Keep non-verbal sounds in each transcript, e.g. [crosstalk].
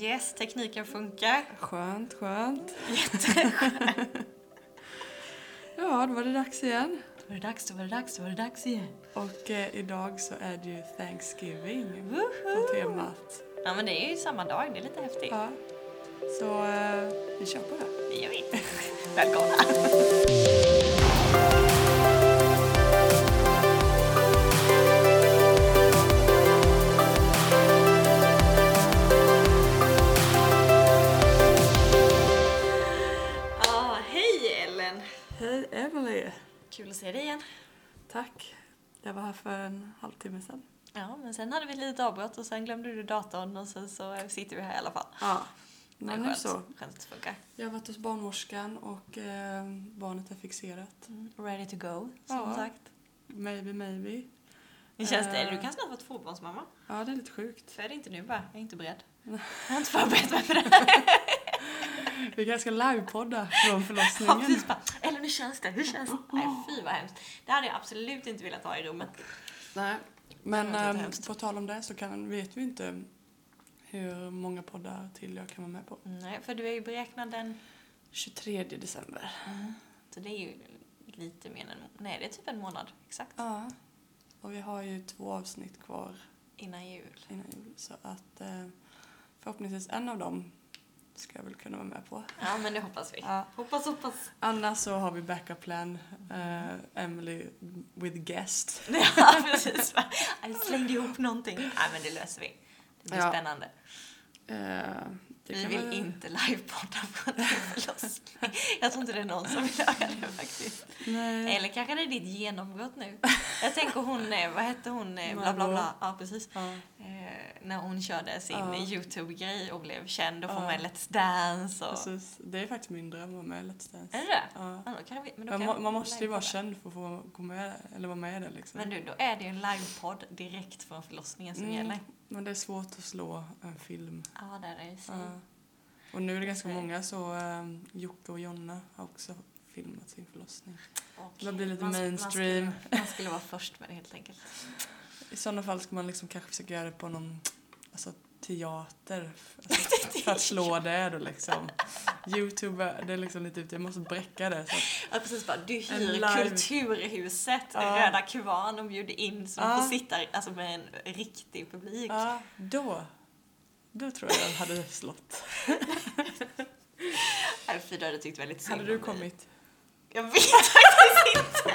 Yes, tekniken funkar. Skönt, skönt. Jätteskönt. [laughs] Ja, då var det dags igen. Då var det dags, då var det dags, då var det dags igen. Och eh, idag så är det ju Thanksgiving Woho! på temat. Ja men det är ju samma dag, det är lite häftigt. Ja. Så eh, vi kör på det. Det gör vi. [laughs] Välkomna. Kul att se dig igen. Tack. Jag var här för en halvtimme sedan. Ja, men sen hade vi ett litet avbrott och sen glömde du datorn och sen så sitter vi här i alla fall. Ja. Men nu så. Skönt att det funkar. Jag har varit hos barnmorskan och eh, barnet är fixerat. Mm, Ready to go, som Ja. sagt. Maybe, maybe. Hur känns det? Eh. Du kan snart vara tvåbarnsmamma. Ja, det är lite sjukt. För det inte nu bara. Jag är inte beredd. Jag har inte förberett mig för det. [laughs] [laughs] Vi kanske ska livepodda från Ja, förlossningen. precis bara. Eller hur känns det? Hur känns det? Nej, fy vad hemskt. Det hade jag absolut inte velat ha i rummet. Nej. Men låter ehm, på tal om det så kan, vet vi inte hur många poddar till jag kan vara med på. Nej, för du är ju beräknad den... 23 december. Så det är ju lite mer än... Nej, det är typ en månad exakt Ja. Och vi har ju två avsnitt kvar innan jul. innan jul. Så att eh, förhoppningsvis en av dem ska jag väl kunna vara med på. Ja, men det hoppas vi. Ja. Hoppas, hoppas. Annars så har vi backup plan. Eh, Emily with guest. [laughs] Ja, precis. [laughs] Jag slängde ihop någonting. Nej, men det löser vi. Det blir Ja. spännande. Det Vi vill väl- inte livepodda på en förlossning. Jag tror inte det är någon som vill höra det faktiskt. Nej. Eller kanske det är ditt genombrott nu. Jag tänker hon, eh, vad hette hon, eh, bla bla bla. Ja, precis. Ja. Eh, när hon körde sin Ja. Youtube-grej och blev känd och får Ja. med Let's Dance och... Precis. Det är faktiskt min dröm att vara med i Let's Dance. Är det det? Ja. Ja, kan vi, men då Man, kan vi man måste ju vara känd för att få gå med, eller vara med i det liksom. Men du, då är det ju en livepodd direkt från förlossningen som Mm. gäller. Men det är svårt att slå en film. Ja, där är det i sig. Ja. Och nu är det ganska många så um, Jocke och Jonna har också filmat sin förlossning. Och Det blir lite man- man mainstream. skulle- Man skulle vara först med det helt enkelt. I sådana fall ska man liksom kanske försöka göra det på någon alltså, teater. Alltså, [laughs] för att slå det då liksom. Youtube, det är liksom lite ute, jag måste bräcka det. Så Ja, precis bara, du hyr live- Kulturhuset, Ja. Röda Kvarn och bjuder in så Ja. man får sitta alltså, med en riktig publik. ja, då, då tror jag jag hade slått. [laughs] Fy, du hade tyckt väldigt synd Hade du kommit? Jag vet faktiskt inte.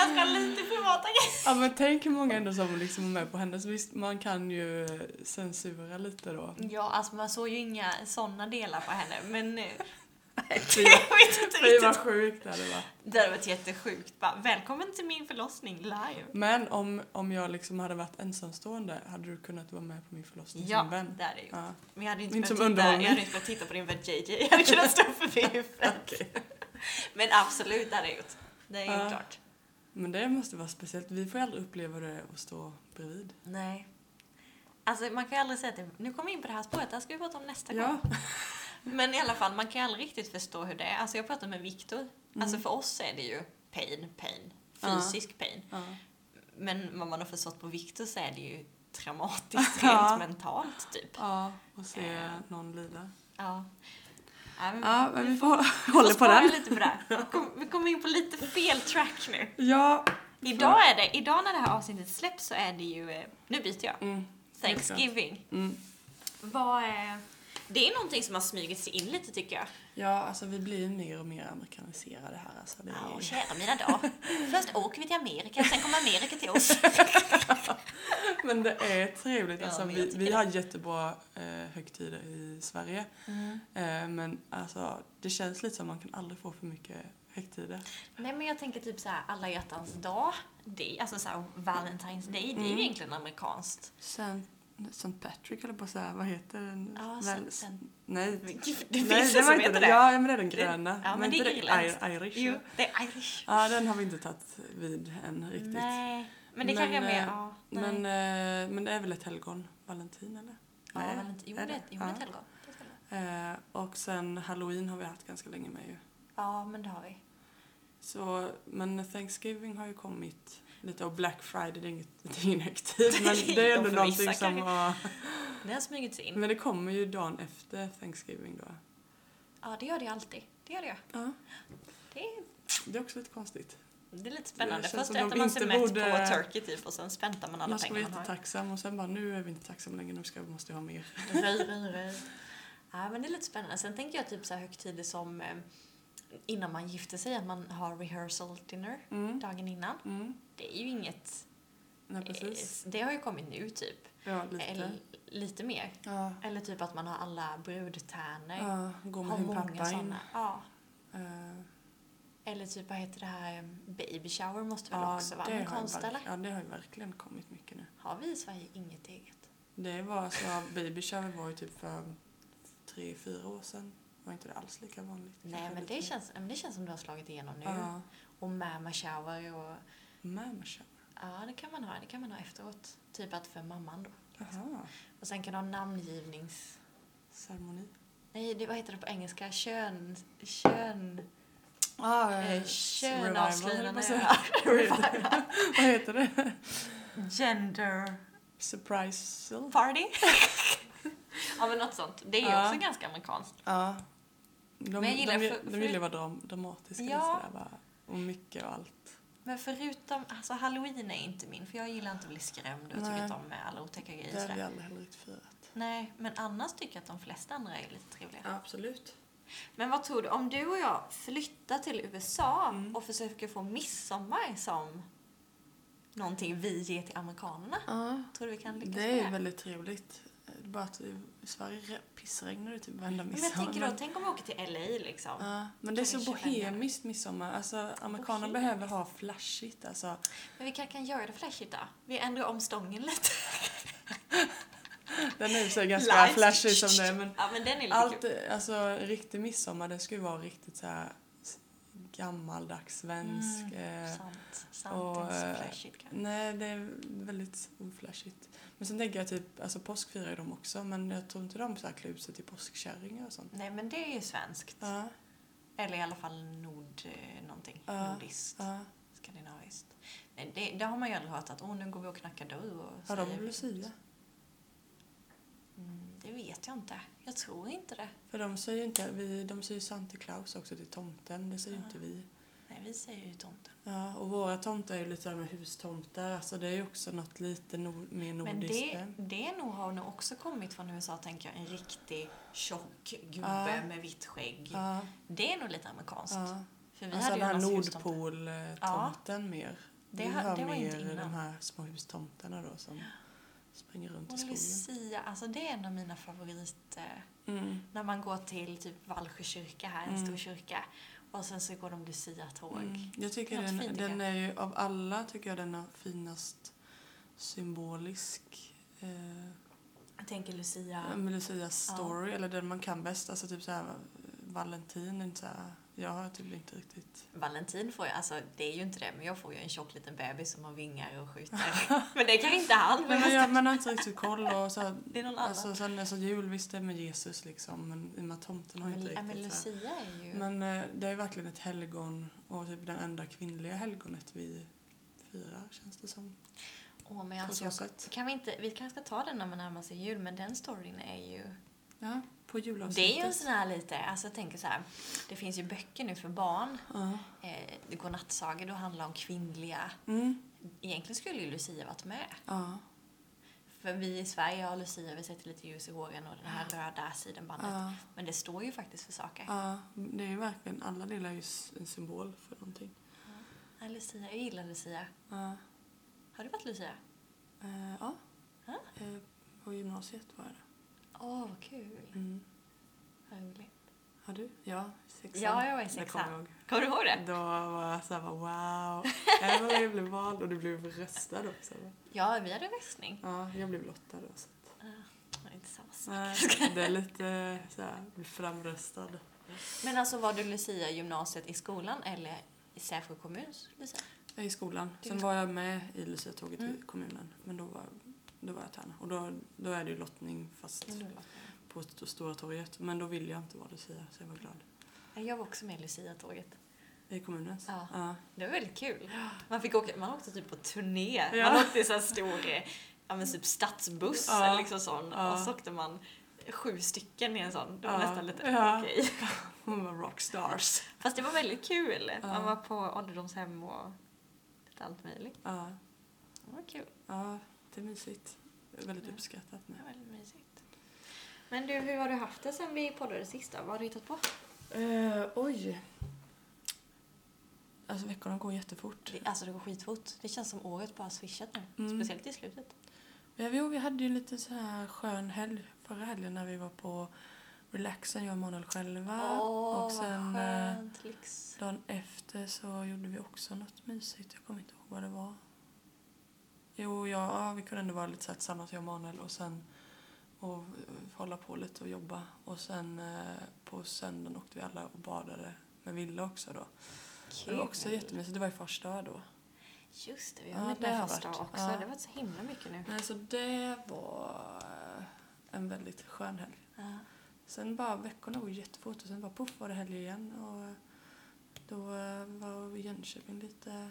Har lite privata grejer. Ja men tänk hur många ändå som liksom är med på hennes. Visst, man kan ju censura lite då. Ja, alltså man såg ju inga sådana delar på henne, men [laughs] eh, Fy vad sjukt det hade varit. Det hade varit jättesjukt. Bara, välkommen till min förlossning live. Men om, om jag liksom hade varit ensamstående, hade du kunnat vara med på min förlossning Ja, som vän? det hade jag gjort. Ja. Men jag hade inte, Inte som titta, jag hade inte behövt titta på din vän JJ. Jag hade kunnat stå förbi [laughs] huvudet. Okej. Men absolut, det hade jag gjort. Det är ju Ja. klart. Men det måste vara speciellt. Vi får ju aldrig uppleva det att stå bredvid. Nej. Alltså man kan ju aldrig säga att det, nu kommer vi in på det här spåret, det här ska vi prata om nästa Ja. gång. Men i alla fall, man kan ju aldrig riktigt förstå hur det är. Alltså jag pratade med Viktor. Alltså för oss är det ju pain, pain. Mm. Ja. Fysisk pain. Ja. Men vad man har förstått på Viktor så är det ju traumatiskt [laughs] rent mentalt typ. ja, och se Eh. någon lida. Ja. Ja, men Ja, men vi får [laughs] hålla på den. lite på det. Vi kommer in på lite fel track nu. Ja. Idag är det, idag när det här avsnittet släpps så är det ju, eh, nu byter jag, Mm. Thanksgiving. Mm. Vad är... Det är någonting som har smugit sig in lite tycker jag. Ja, alltså vi blir ju mer och mer amerikaniserade här. Alltså, det är... Ja, kära mina dagar. [laughs] Först åker vi till Amerika, sen kommer Amerika till oss. [laughs] Men det är trevligt. Ja, Alltså, jag vi, vi har jättebra eh, högtider i Sverige. Mm. Eh, men alltså, det känns lite som man kan aldrig få för mycket högtider. Nej men jag tänker typ så här alla hjärtans dag, det, alltså så här Valentine's Day, det är ju Mm. egentligen amerikanskt. Saint, Saint Patrick eller på så här, vad heter den? Ja, Väl- sen, Nej, det finns Nej, det det var som inte heter det. Ja, men det är den Det- gröna. ja, men det inte är irländskt. Irish. Jo, det är Irish. Ja, den har vi inte tagit vid än riktigt. Nej, men det Men, kanske är mer, eh, ja. nej. Men, eh, men det är väl ett helgon? Valentin eller? ja, Nej, Valent- jo, är det, det? jo, det är ett helgon. Det det. Eh, och sen halloween har vi haft ganska länge med ju. Ja, men det har vi. Så, men Thanksgiving har ju kommit lite, och Black Friday det är, inget, ingen högtid men [laughs] det är ändå någonting som var... Det har smugits in. Men det kommer ju dagen efter Thanksgiving då. Ja, det gör det alltid. Det gör det. Ja, Det är, det är också lite konstigt. det är lite spännande. Först äter man sig mätt borde- på turkey typ och sen späntar man alla Man ska vara pengar man har. jättetacksam och sen bara nu är vi inte tacksamma längre, nu ska, måste vi ha mer. Röj, röj, röj. Ja, men det är lite spännande. Sen tänker jag typ så här högtider som eh, innan man gifter sig, att man har rehearsal dinner Mm. dagen innan. Mm. Det är ju inget... Nej, precis. eh, Det har ju kommit nu typ. Ja, lite. Eller, lite mer. Ja, Eller typ att man har alla brudtärnor. ja gå med har många såna. Ja. Eh, Eller typ, vad heter det här, eh, baby shower måste väl ja, också vara amerikanskt verk- eller? Ja, det har ju verkligen kommit mycket nu. Har vi i Sverige inget eget? Det var så, baby shower var ju typ för tre, fyra år sedan. Var inte det alls lika vanligt? Nej, men det känns, men det känns som du har slagit igenom nu. Ja, Och mama shower och... mamma shower. Ja, det kan man ha. Det kan man ha efteråt. Typ att för mamman då. Jaha, Och sen kan du ha namngivnings... ceremoni. Nej, det, vad heter det på engelska? Kön... Kön... Ah, Eh, Könavslöjande. [laughs] [laughs] Vad heter det? Gender... Surprise. Party? [laughs] ja, men något sånt. Det är ju också ganska amerikanskt. Ja. De, Men jag gillar de, för- de för- vill ju vara dram, dramatiska Ja. sådär bara. Och mycket och allt. Men förutom... Alltså, halloween är inte min, för jag gillar inte att bli skrämd och tycker inte om alla otäcka grejer. Det har vi aldrig heller riktigt firat. Nej, men annars tycker jag att de flesta andra är lite trevliga. absolut. Men vad tror du, om du och jag flyttar till USA Mm. och försöker få midsommar som någonting vi ger till amerikanerna? Ja. Tror du vi kan lyckas Det med är det? väldigt trevligt. Bara att i Sverige re- pissregnar det typ varenda Men jag midsommar. tänker då, tänk om vi åker till LA liksom. Ja, men det är så bohemiskt midsommar. Alltså, amerikaner behöver ha flashigt. Alltså, Men vi kanske kan göra det flashigt då. Vi ändrar om stången lite. den är ju så ganska Lights. flashig som det. Men Ja, men den är lite allt, kul. alltså riktig midsommar, det ska ju vara riktigt så här gammaldags svensk. eh, Sant. Sant. och, inte så eh, flashigt kanske. Nej, det är väldigt oflashigt. Men sen tänker jag typ, alltså påsk firar ju de också, men jag tror inte de så här klär ut sig till påskkärringar och sånt. Nej, men det är ju svenskt. Ja, Eller i alla fall nord... eh, någonting. Ja. Nordiskt. ja. Skandinaviskt. Nej, det, det har man ju aldrig hört att åh, nu går vi och knackar dörr och Har de lucia? Mm, det vet jag inte. Jag tror inte det. För de säger inte, vi, de säger Santa Claus också till tomten, det säger Ja. inte vi. Nej, vi säger ju tomten. Ja, och våra tomtar är ju lite med hustomtar, alltså det är ju också något lite nord, mer Men nordiskt. det, det nog har nog också kommit från USA, tänker jag. En riktig tjock gubbe Ja. med vitt skägg. Ja, Det är nog lite amerikanskt. ja. För vi Alltså hade den ju här. Nordpol-tomten mer. Det vi har- det var inte mer innan. de här små hustomtarna då som springer runt i Och skogen. Lucia, alltså det är en av mina favorit... Eh, Mm. när man går till typ Valsjö kyrka här, en Mm. stor kyrka. Och sen så går de Lucia-tåg. Mm. Jag tycker den, fint, den är ju, av alla tycker jag den är finast symbolisk. Eh, Jag tänker Lucia. med Lucias story, eller den man kan bäst. Alltså typ såhär, Valentin är inte såhär, jag har typ inte riktigt... Valentin får jag, alltså det är ju inte det, men jag får ju en tjock liten bebis som har vingar och skjuter. [laughs] men det kan inte han. Nej, men jag, man har inte riktigt koll och så, Det är någon annan. alltså, sen alltså jul, visst det är med Jesus liksom, men i och med att tomten har men, inte men riktigt här. Lucia är ju... Men eh, det är verkligen ett helgon och typ den enda kvinnliga helgonet vi firar känns det som. Åh, men alltså, jag, kan vi inte, vi kanske ska ta den när man närmar sig jul, men den storyn är ju... Ja, på Det är ju en julavsnittet. sån här lite, alltså jag tänker så här, det finns ju böcker nu för barn. Ja. Eh, godnattsagor, då handlar om kvinnliga. Mm. Egentligen skulle ju Lucia varit med. Ja. För vi i Sverige har Lucia, vi sätter lite ljus i håren och det här röda sidenbandet. Ja. Men det står ju faktiskt för saker. ja, det är ju verkligen, alla delar är ju en symbol för någonting. Ja, Lucia, jag gillar Lucia. Ja. Har du varit Lucia? Eh, ja. Ja. Eh, på gymnasiet var jag det. Åh, vad kul. Mm. Vad roligt. Har du? Ja, sexan. Ja, jag var i sexan. kommer. Kommer du ihåg det? Då var jag såhär wow. Även om jag blev vald och du blev röstad också. Ja, vi hade röstning. Ja, jag blev lottad då. Så. att- Det var inte samma sak. Nej, det är lite såhär, bli framröstad. Men alltså var du Lucia i gymnasiet i skolan eller i Sävsjö kommuns Lucia? Är i skolan. Är Sen var jag med i Lucia-tåget Mm. i kommunen. Men då var, då var jag Tärna. Och då, då är det ju lottning fast på St- Stora torget. Men då ville jag inte vara Lucia så jag var glad. Jag var också med i Lucia-tåget. I kommunens? Ja. ja. Det var väldigt kul. Man fick åka, man åkte typ på turné. Ja. Man åkte i så här stor, eh, ja men typ stadsbuss Ja. eller liksom sån. Ja. Och så åkte man sju stycken i en sån. Det var nästan lite Ja. okej. [laughs] Hon var rockstars. Fast det var väldigt kul. Man var på ålderdomshem och lite allt möjligt. Ja. Det var kul. Ja, det är mysigt. Det är väldigt Ja. uppskattat nu. var väldigt mysigt. Men du, hur har du haft det sen vi poddade sist då? Vad har du hittat på? Uh, oj. Alltså veckorna går jättefort. Det, alltså det går skitfort. Det känns som året bara swishat nu. Mm. Speciellt i slutet. Ja, jo, vi hade ju lite så här skön helg förra helgen när vi var på relaxen, jag och Manuel själva. Åh, och sen vad eh, skönt. Lyx. dagen efter så gjorde vi också något mysigt. Jag kommer inte ihåg vad det var. Jo, ja, ja, vi kunde ändå vara lite så här tillsammans, jag och Manuel. Och sen och eh, hålla på lite och jobba. Och sen eh, på söndagen åkte vi alla och badade med Villa också då. Det var också jättemysigt. Det var ju första då. Just det, vi Ja, har varit det har med första varit. också. Ja. Det har varit så himla mycket nu. Nej, så det var eh, en väldigt skön helg. Ja. Sen bara veckorna går jättefort och sen bara puff var det helg igen. Och eh, då var vi i Jönköping lite.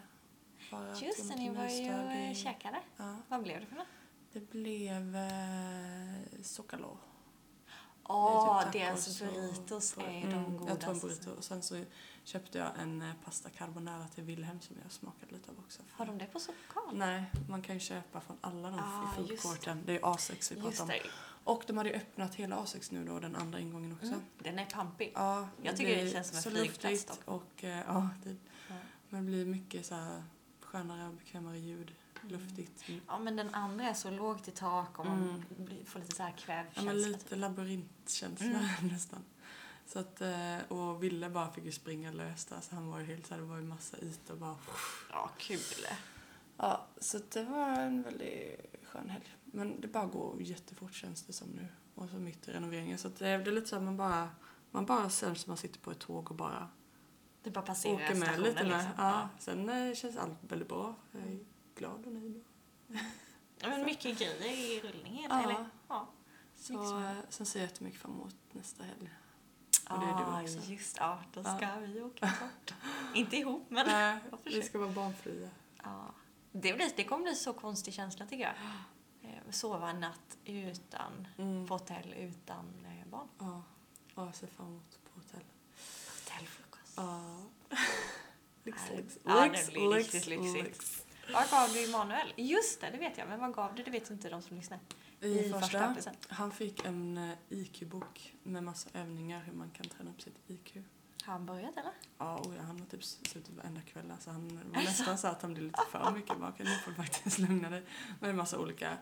Bara Just det, ni var ju och käkade. Ja, Vad blev det för något? det blev eh, Zocalo. Åh, typ deras burritos är Mm, de godaste. Jag tog en burrito och sen så köpte jag en eh, pasta carbonara till Wilhelm som jag smakade lite av också. Har de det på Sopkal? Nej, man kan ju köpa från alla de Ah, i food just courten. Det är ju A6 vi pratar om. det. Och de hade ju öppnat hela A6 nu då, den andra ingången också. Mm. Den är pampig. Ja, Jag tycker det blir känns som en flygplats luftigt och eh, ja, det, Ja. men det blir mycket så här skönare och bekvämare ljud. Luftigt. Ja, men den andra är så lågt i tak och man Mm. blir- får lite så här Ja, kvävkänsla. men lite typ. labyrintkänsla Mm. [laughs] nästan. Så att, eh, och Ville bara fick ju springa lös där så han var ju helt så här, det var ju massa ytor bara. Ja, kul. Ja, så det var en väldigt skön helg. Men det bara går jättefort känns det som nu. Och så mitt i renoveringen. Så att det, det är lite så här, man bara, man bara känns som man sitter på ett tåg och bara Det bara passerar åker med stationen lite med. liksom. Ja. Sen eh, känns allt väldigt bra. Jag är glad och nöjd. Ja, men mycket grejer i rullning helt, Ja. eller? Ja. Så, eh, sen ser jag jättemycket fram emot nästa helg. Och det är du Ah, också. just Ja, då ska Ja. vi åka bort. [laughs] Inte ihop, men... Nej, vi ska vara barnfria. Ja. Det, blir, det kommer bli så konstig känsla tycker jag. Eh, Sova en natt utan, Mm. på hotell utan barn. Ja, ja, jag ser fram emot på hotell. Ja. Lyx, lyx, lyx, lyx. Vad gav du Emanuel? Just det, det vet jag. Men vad gav du? Det vet inte de som lyssnar. I, I första första, han fick en eh, IQ-bok med massa övningar hur man kan träna upp sitt IQ. Har han börjat eller? Ja, och ja, han har typ suttit varenda kväll. Alltså han var nästan så att han blev lite för mycket. "Okej, nu får du faktiskt [laughs] lugna dig. Är en massa olika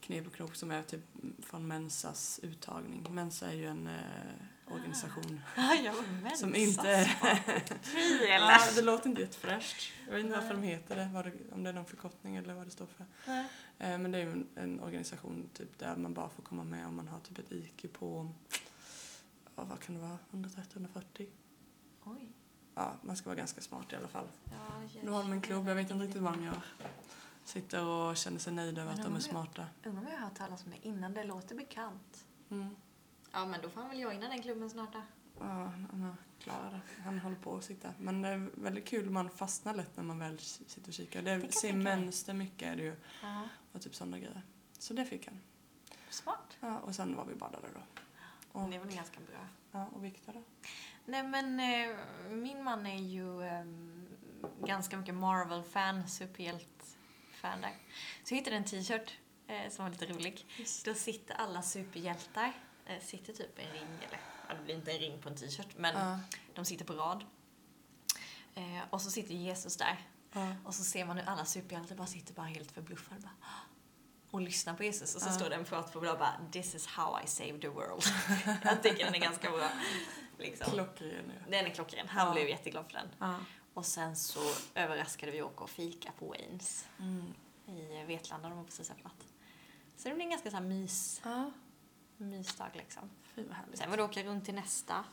knep och knop som är typ från Mensas uttagning. Mensa är ju en eh, organisation Ja, jag var mensas. som inte... [laughs] Eller? ja, det låter inte jättefräscht. Jag vet inte varför de heter det, om det är någon förkortning eller vad det står för. Nej. Eh, men det är ju en, organisation typ där man bara får komma med om man har typ ett IQ på, ja, vad kan det vara, 130-140? Oj. Ja, man ska vara ganska smart i alla fall. Ja, Nu har de en klubb, jag vet inte riktigt vad de gör. Sitter och känner sig nöjda över att de är- smarta. Undrar om jag har hört talas om det innan det låter bekant. Mm. Ja, men då får han väl joina den klubben snart då. Ja, han klarat det. Han håller på att sitta. Men det är väldigt kul, man fastnar lätt när man väl sitter och kikar. Det Det är mig. mönster mycket är det ju. Ja. Och typ sådana grejer. Så det fick han. Smart. Ja, och sen var vi badade då. Och, Det är väl ganska bra. ja, och Viktor då? Nej men eh, min man är ju ehm, ganska mycket Marvel-fan, superhjält-fan där. Så jag hittade en t-shirt eh, som var lite rolig. Då sitter alla superhjältar, eh, sitter typ en ring, eller ja, det blir inte en ring på en t-shirt, men Ja, de sitter på rad. Eh, och så sitter Jesus där. ja. Och så ser man hur alla superhjältar bara sitter bara helt förbluffade. Bara, och lyssnar på Jesus. Och så Ja. står det en prat på blå bara This is how I save the world. [laughs] jag tycker den är ganska bra. Liksom. Klockren nu. Den är klockren. Han Ja. blev jätteglad för den. Ja. Och sen så överraskade vi åka och fika på Waynes Mm. i Vetlanda. De har precis öppnat. Så det blir en ganska så här mys, Ja, mysdag liksom. fy vad härligt. Sen var det åka runt till nästa,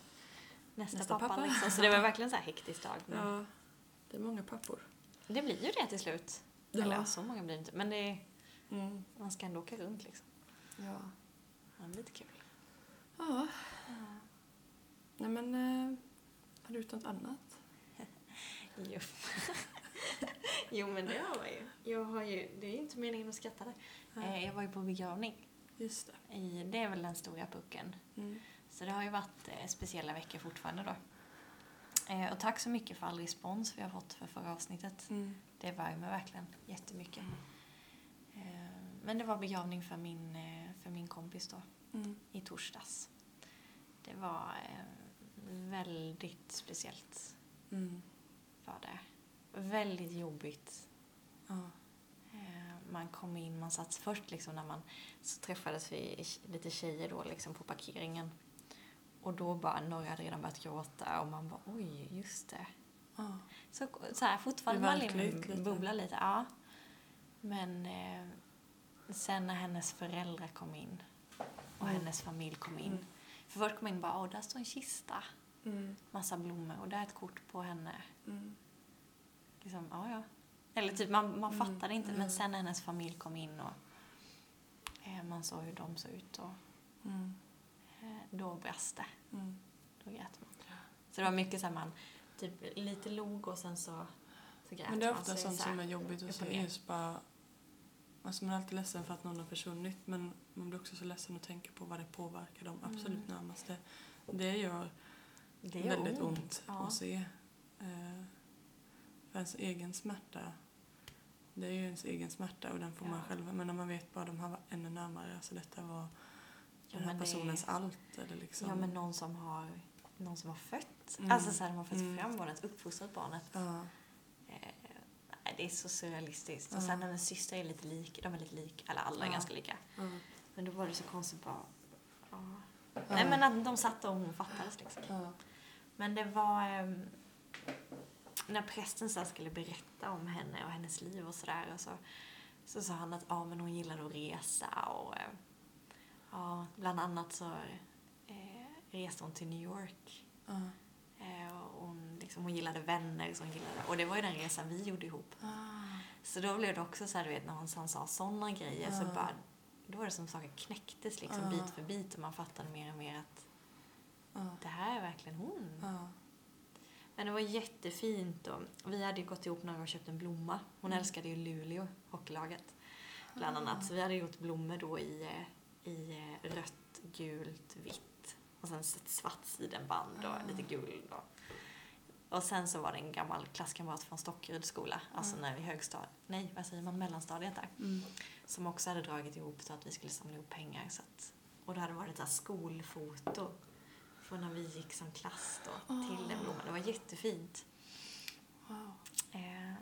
nästa, Nästa pappa, pappa. liksom. Så det var verkligen så här hektisk dag. Men Ja, det är många pappor. Det blir ju det till slut. Ja. Eller ja, så många blir det inte. Men det är, Mm. man ska ändå åka runt liksom. Ja. Ja, det är lite kul. Ja. Nej men, eh, har du gjort något annat? [laughs] Jo. [laughs] jo, men det har man ju. Jag har ju. Det är ju inte meningen att skratta där. Eh, Jag var ju på begravning. Just det. I, det är väl den stora pucken. Mm. Så det har ju varit eh, speciella veckor fortfarande då. Eh, och tack så mycket för all respons vi har fått för förra avsnittet. Mm. Det värmer verkligen jättemycket. Eh, men det var begravning för min, eh, för min kompis då Mm. i torsdags. Det var eh, väldigt speciellt Mm. var det. Väldigt jobbigt. Ja. Man kom in, man satt först liksom när man så träffades vi lite tjejer då liksom på parkeringen. Och då bara, några hade redan börjat gråta och man bara oj, just det. Ja. Så, så här, fortfarande verkligt lite lite. bubbla lite. Ja. Men eh, sen när hennes föräldrar kom in och Mm. hennes familj kom in. Mm. För först kom in bara, åh där står en kista, Mm. massa blommor och där är ett kort på henne. Mm. Liksom, ja, ja. Eller typ, man, man Mm, fattade inte. mm. Men sen när hennes familj kom in och eh, man såg hur de såg ut och Mm. eh, då brast det. Mm. Då grät man. Så det var mycket så här man typ lite log och sen så, så grät Men det är man. ofta Så sånt så som är jobbigt att och se. Just bara, alltså man är alltid ledsen för att någon har försvunnit men man blir också så ledsen att tänka på vad det påverkar de absolut Mm. närmaste. Det gör det gör väldigt ont, Ja. att se. Eh, för ens egen smärta, det är ju ens egen smärta och den får man Ja. själv. Men när man vet bara de här var ännu närmare, alltså detta var Ja, den här personens allt. Eller liksom. Ja, men någon som har, någon som har fött. Mm. Alltså så här, de har fött Mm. fram barnet, uppfostrat barnet. Ja. Eh, det är så surrealistiskt. Och Ja. sen hennes syster är lite lik, de är lite lika, eller alla är ganska lika. Men då var det så konstigt bara. Nej men att de satt och hon fattades liksom. Men det var ehm, när prästen så skulle berätta om henne och hennes liv och sådär så, så sa han att ja, men hon gillade att resa och eh, ja, bland annat så eh, reste hon till New York. Eh, och hon, liksom, hon gillade vänner som gillade. Och det var ju den resan vi gjorde ihop. Ah. Så då blev det också så här, du vet, när hon, han sa sådana grejer så Ja. bara, då var det som saker knäcktes liksom Ja. bit för bit och man fattade mer och mer att det här är verkligen hon. Men det var jättefint och vi hade ju gått ihop några och köpt en blomma. Hon Mm. älskade ju Luleå, hockeylaget. Bland Ah. annat. Så vi hade gjort blommor då i, i eh, rött, gult, vitt. Och sen ett svart sidenband och Ah. lite guld. Och, och sen så var det en gammal klasskamrat från Stockeryds skola, alltså Ah. när vi högstadiet, nej vad säger man, mellanstadiet där. Mm. Som också hade dragit ihop så att vi skulle samla ihop pengar. Så att, och det hade varit ett skolfoto från när vi gick som klass då, till den blomman. Det var jättefint. Wow. Eh,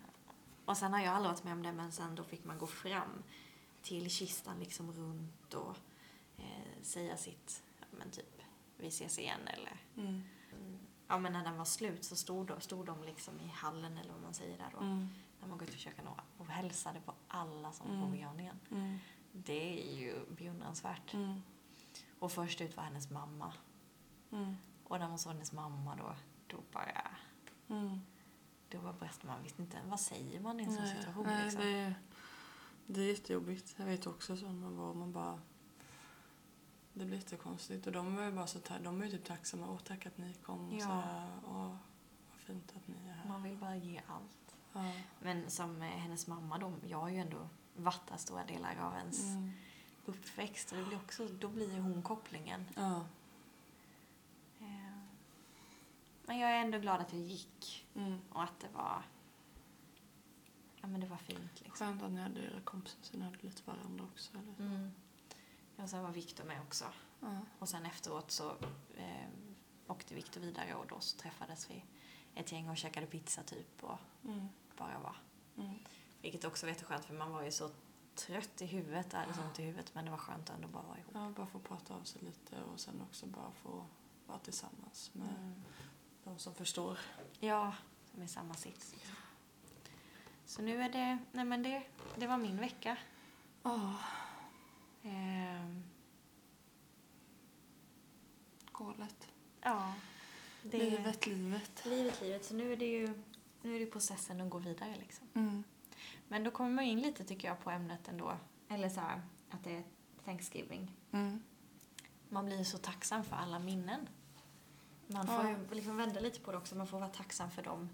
och sen har jag aldrig varit med om det, men sen då fick man gå fram till kistan liksom runt och eh, säga sitt, ja, men typ, vi ses igen eller Mm. Ja men när den var slut så stod de, stod de liksom i hallen eller vad man säger där då. Mm. När man går ut och käkar några och hälsade på alla som Mm. på begravningen. Mm. Det är ju beundransvärt. Mm. Och först ut var hennes mamma. Mm. Och när man såg hennes mamma då, då bara, Mm. då bara brast man. visste inte, vad säger man i en sån situation nej, liksom? det, är, det är jättejobbigt. Jag vet också så man var, man bara... Det blir jättekonstigt. Och de var ju bara så de är ju typ tacksamma. Åh, tack att ni kom. Ja. Så här, Åh, vad fint att ni är här. Man vill bara ge allt. Ja. Men som eh, hennes mamma då, jag har ju ändå varit stora delar av ens Mm. uppväxt. Och det blir också, då blir hon kopplingen. Ja. Eh, Men jag är ändå glad att jag gick. Mm. Och att det var, ja men det var fint liksom. Skönt att ni hade era kompisar så ni hade lite varandra också. Eller? så. Mm. Och sen var Viktor med också. Ja. Och sen efteråt så eh, åkte Viktor vidare och då så träffades vi ett gäng och käkade pizza typ och Mm. bara var. Mm. Vilket också var jätteskönt för man var ju så trött i huvudet, hade så ont i huvudet men det var skönt att ändå bara vara ihop. Ja, bara få prata av sig lite och sen också bara få vara tillsammans med Mm. De som förstår. Ja, som i samma sits. liksom. Så nu är det, nej men det, det var min vecka. Ja, Ehm, galet. ja. Det, Livet, livet. Livet, livet. Så nu är det ju nu är det processen att gå vidare liksom. Mm. Men då kommer man in lite tycker jag på ämnet ändå. Eller så här, att det är Thanksgiving. Mm. Man blir så tacksam för alla minnen. Man får Ja. ju liksom vända lite på det också. Man får vara tacksam för de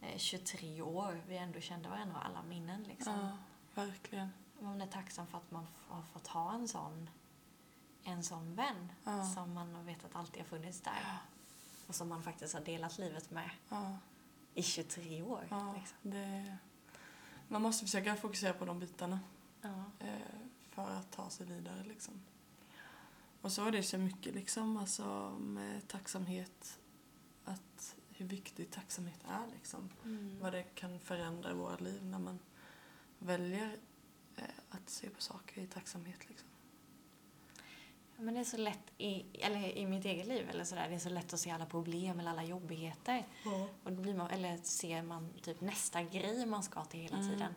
eh, 23 år vi ändå kände varandra och alla minnen liksom. Ja, verkligen. Man är tacksam för att man har fått ha en sån, en sån vän Ja. som man har vetat alltid har funnits där. Och som man faktiskt har delat livet med Ja, i 23 år. ja, Liksom. det, man måste försöka fokusera på de bitarna Ja. eh, för att ta sig vidare. Liksom. Och så är det så mycket liksom, alltså, med tacksamhet. Att hur viktig tacksamhet är. Liksom. Mm. Vad det kan förändra i våra liv när man väljer eh, att se på saker i tacksamhet. Liksom. Ja, Men det är så lätt i, eller i mitt eget liv, eller sådär, det är så lätt att se alla problem eller alla jobbigheter. Och då blir man, eller ser man typ nästa grej man ska till hela Mm. tiden.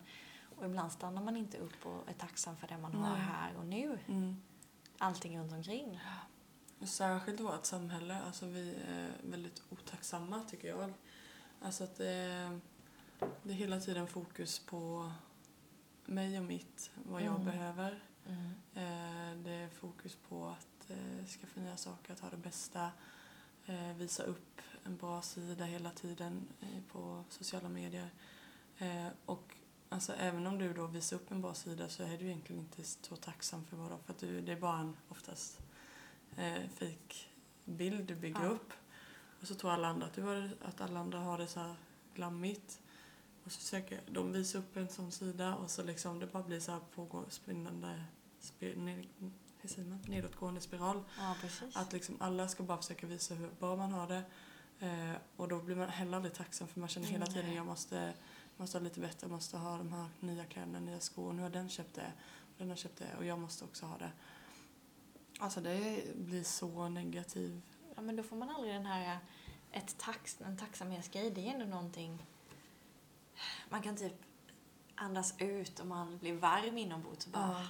Och ibland stannar man inte upp och är tacksam för det man har Nej. här och nu. Mm. Allting runt omkring. Särskilt vårt samhälle. Alltså vi är väldigt otacksamma tycker jag. Alltså att det det är hela tiden fokus på mig och mitt, vad jag Mm. behöver. Mm. Eh, Det är fokus på att eh, skaffa nya saker, att ha det bästa. eh, Visa upp en bra sida hela tiden på sociala medier. Och alltså, även om du då visar upp en bra sida så är du egentligen inte så tacksam för vad du. För att du, det är bara en oftast eh, fake bild du bygger Ja. upp. Och så tror alla andra att, du har, att alla andra har det så här glammigt. Och så försöker de visa upp en sån sida och så liksom det bara blir så här pågå, spinnande, spi, ned, hur säger man? nedåtgående spiral. Ja, precis. Att liksom alla ska bara försöka visa hur bra man har det. Eh, och då blir man heller aldrig tacksam för man känner hela tiden jag måste, måste ha lite bättre, måste ha de här nya kläderna, nya skor. Nu har den köpt det, och den har köpt det och jag måste också ha det. Alltså det blir så negativ. Ja, men då får man aldrig den här, ett tax, en tacksamhetsgrej, det är ändå någonting man kan typ andas ut och man blir varm inombords och bara, Ja.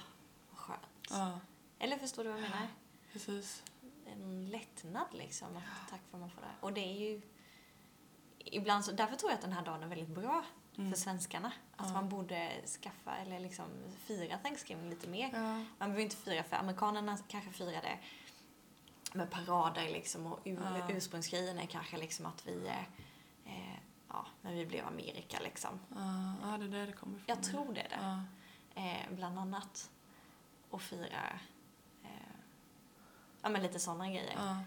vad skönt. Ja, Eller förstår du vad jag menar? precis. En lättnad liksom, att tack för att man får det. Och det är ju ibland så, därför tror jag att den här dagen är väldigt bra Mm. för svenskarna. Att Ja. man borde skaffa eller liksom fira Thanksgiving lite mer. Ja. Man behöver inte fira för amerikanerna kanske firar det med parader liksom och ur, Ja. ursprungsgrejen är kanske liksom att vi, eh, eh, ja, när vi blev Amerika liksom. Ja, det är där det kommer ifrån. Jag tror det är det. Eh, bland annat. Och fira, eh, ja men lite sådana grejer.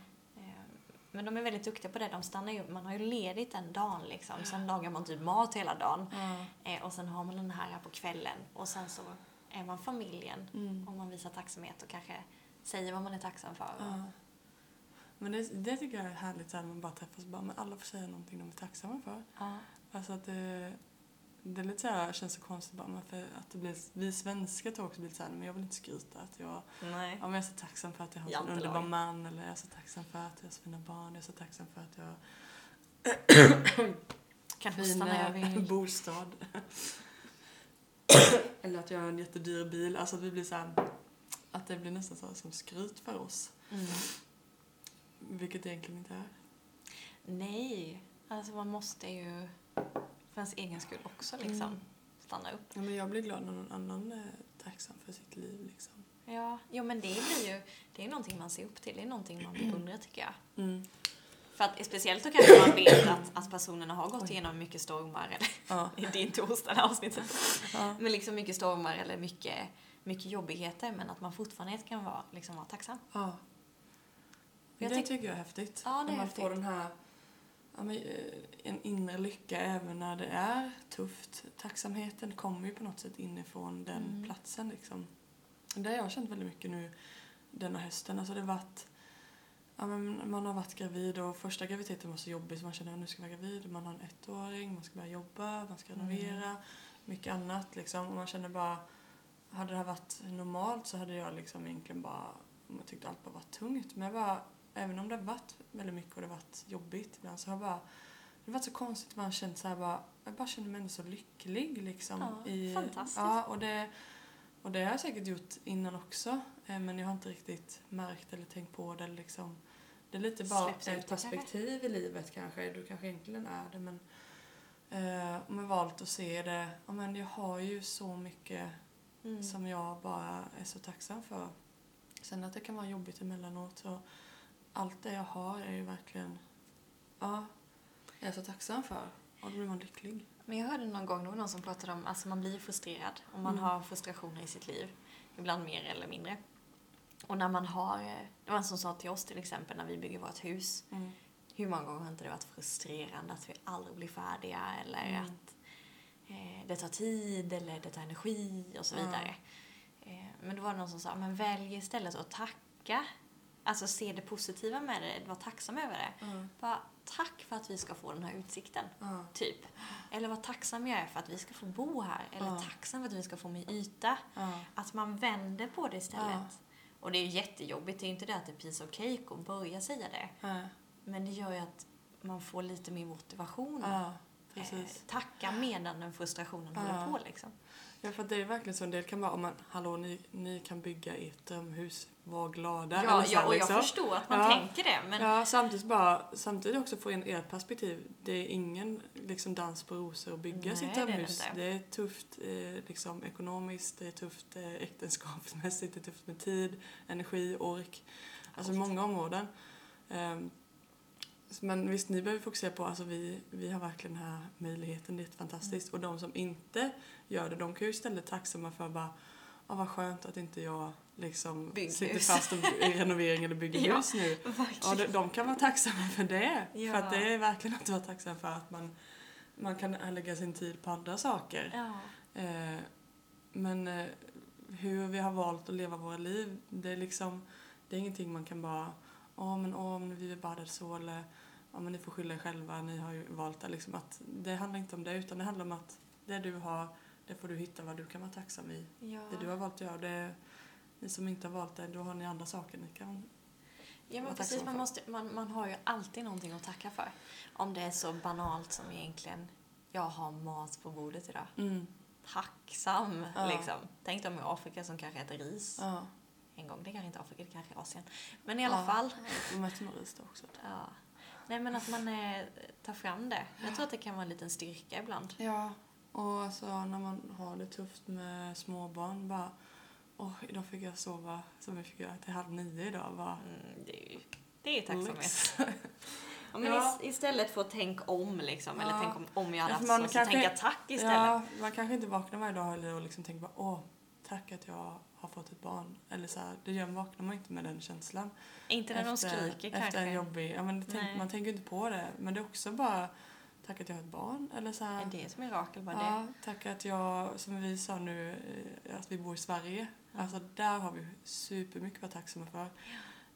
Men de är väldigt duktiga på det. De stannar ju, man har ju ledigt en dag liksom. Sen lagar man typ mat hela dagen. Ja. Eh, och sen har man den här på kvällen. Och sen så är man familjen. Mm. Och man visar tacksamhet och kanske säger vad man är tacksam för. Ja. Men det, det tycker jag är härligt så här, man bara träffas och bara, men alla får säga någonting de är tacksamma för. Ja. Alltså att det, det är lite så här, känns så konstigt bara, men för att det blir, vi svenskar tror också blir lite så här, men jag vill inte skryta att jag, Nej. ja, men jag är så tacksam för att jag har en underbar man eller jag är så tacksam för att jag har så fina barn, jag är så tacksam för att jag [clears throat] Kan hosta när jag vill. [laughs] bostad. [coughs] eller att jag har en jättedyr bil. Alltså att vi blir så här, att det blir nästan så som skryt för oss. Mm. Vilket det egentligen inte är. Nej. Alltså man måste ju för ens egen skull också liksom Mm. stanna upp. Ja, men jag blir glad när någon annan är tacksam för sitt liv. Liksom. Ja, jo men det blir ju, det är någonting man ser upp till. Det är någonting man beundrar tycker jag. Mm. För att speciellt då kanske man vet att, att personerna har gått igenom mycket stormar, eller Ja. [laughs] det är inte torsdag det här avsnittet. Ja. Men liksom mycket stormar eller mycket, mycket jobbigheter men att man fortfarande kan vara, liksom vara tacksam. ja. Jag det tyck- tycker jag är häftigt. Ja, det är När man häftigt. får den här ja, men, eh, en inre lycka även när det är tufft. Tacksamheten kommer ju på något sätt inifrån den Mm. platsen. Liksom. Det har jag känt väldigt mycket nu denna hösten. Alltså det varit, ja, men man har varit gravid och första graviditeten var så jobbig så man känner att nu ska jag vara gravid. Man har en ettåring, man ska börja jobba, man ska Mm. renovera, mycket annat. Liksom. Och man känner bara, hade det här varit normalt så hade jag liksom egentligen bara jag tyckte allt bara var tungt. Men jag bara, även om det har varit väldigt mycket och det har varit jobbigt ibland så har jag bara, det har varit så konstigt. Man har känt så här bara, jag bara känner mig ändå så lycklig liksom. Ja, i, fantastiskt. Ja, och det, och det har jag säkert gjort innan också. eh, Men jag har inte riktigt märkt eller tänkt på det liksom. Det är lite bara Släpps ett perspektiv i livet kanske. Du kanske egentligen är det men eh, om jag valt att se det, ja men jag har ju så mycket Mm. som jag bara är så tacksam för. Sen att det kan vara jobbigt emellanåt så allt det jag har är ju verkligen, ja, jag är så tacksam för. Och då blir man lycklig. Men jag hörde någon gång, det var någon som pratade om, alltså man blir frustrerad och man Mm. har frustrationer i sitt liv. Ibland mer eller mindre. Och när man har, det var en som sa till oss till exempel när vi bygger vårt hus. Mm. Hur många gånger har inte det varit frustrerande att vi aldrig blir färdiga eller Mm. att eh, det tar tid eller det tar energi och så vidare. Eh, men då var det någon som sa, men välj istället att tacka. Alltså se det positiva med det, var tacksam över det. Ja. Bara tack för att vi ska få den här utsikten. Ja. Typ. Eller vad tacksam jag är för att vi ska få bo här. Eller Ja. tacksam för att vi ska få min yta. Ja. Att man vänder på det istället. Och det är ju jättejobbigt. Det är ju inte det att det är piece of cake att börja säga det. Men det gör ju att man får lite mer motivation. Eh, tacka medan den frustrationen håller på liksom. Ja, för det är verkligen så. En del kan vara, om man, hallå, ni, ni kan bygga ert drömhus, var glada. Ja, så ja, och jag liksom. förstår att man Ja. tänker det. Men Ja, samtidigt bara, samtidigt också få in ert perspektiv. Det är ingen liksom dans på rosor att bygga Nej, sitt det det drömhus. inte. Det är tufft eh, liksom ekonomiskt, det är tufft eh, äktenskapsmässigt, det är tufft med tid, energi, ork. Alltså Allt. många områden. Ehm, men visst, ni behöver fokusera på, alltså vi, vi har verkligen den här möjligheten, det är fantastiskt. Och de som inte gör det, de kan ju istället tacksamma för bara, ja vad skönt att inte jag liksom Bygghus. sitter fast i renovering eller bygger [laughs] Ja. hus nu. Ja, de, de kan vara tacksamma för det. Ja. För att det är verkligen att vara tacksam för att man, man kan lägga sin tid på andra saker. Ja. Eh, men eh, hur vi har valt att leva våra liv, det är liksom, det är ingenting man kan bara, åh men åh, men vi badade så eller, ja men ni får skylla er själva, ni har ju valt det liksom. Att det handlar inte om det, utan det handlar om att det du har, det får du hitta vad du kan vara tacksam i. Ja. Det du har valt att göra, det, ni som inte har valt det, då har ni andra saker ni kan Ja men precis, man, måste, man, man har ju alltid någonting att tacka för. Om det är så banalt som egentligen, jag har mat på bordet idag. Mm. Tacksam Ja. liksom. Tänk dem i Afrika som kanske äter ris Ja. en gång. Det kanske inte är Afrika, det kanske är Asien. Men i alla Ja. fall. De äter nog ris då också. Ja. Nej men att man eh, tar fram det. Jag tror att det kan vara en liten styrka ibland. Ja, och alltså när man har det tufft med småbarn bara Åh, idag fick jag sova som jag fick göra till halv nio idag. Bara, Mm, det är ju det är tacksamhet. [laughs] Ja, men Ja. is- Istället för att tänka om liksom. Eller Ja. tänk om, om jag hade Ja, haft för så, man så kanske- tänka tack istället. Ja, man kanske inte vaknar varje dag och liksom tänker bara åh, tack att jag har fått ett barn. Eller så här, det gör, vaknar man inte med den känslan. Inte när de efter, skriker Efter kanske. en jobbig, ja men tänk, man tänker inte på det. Men det är också bara, tack att jag har ett barn. Eller så här, Är det ett mirakel bara det? Ja, tack att jag, som vi sa nu, eh, att vi bor i Sverige. Ja. Alltså där har vi supermycket att vara tacksamma för.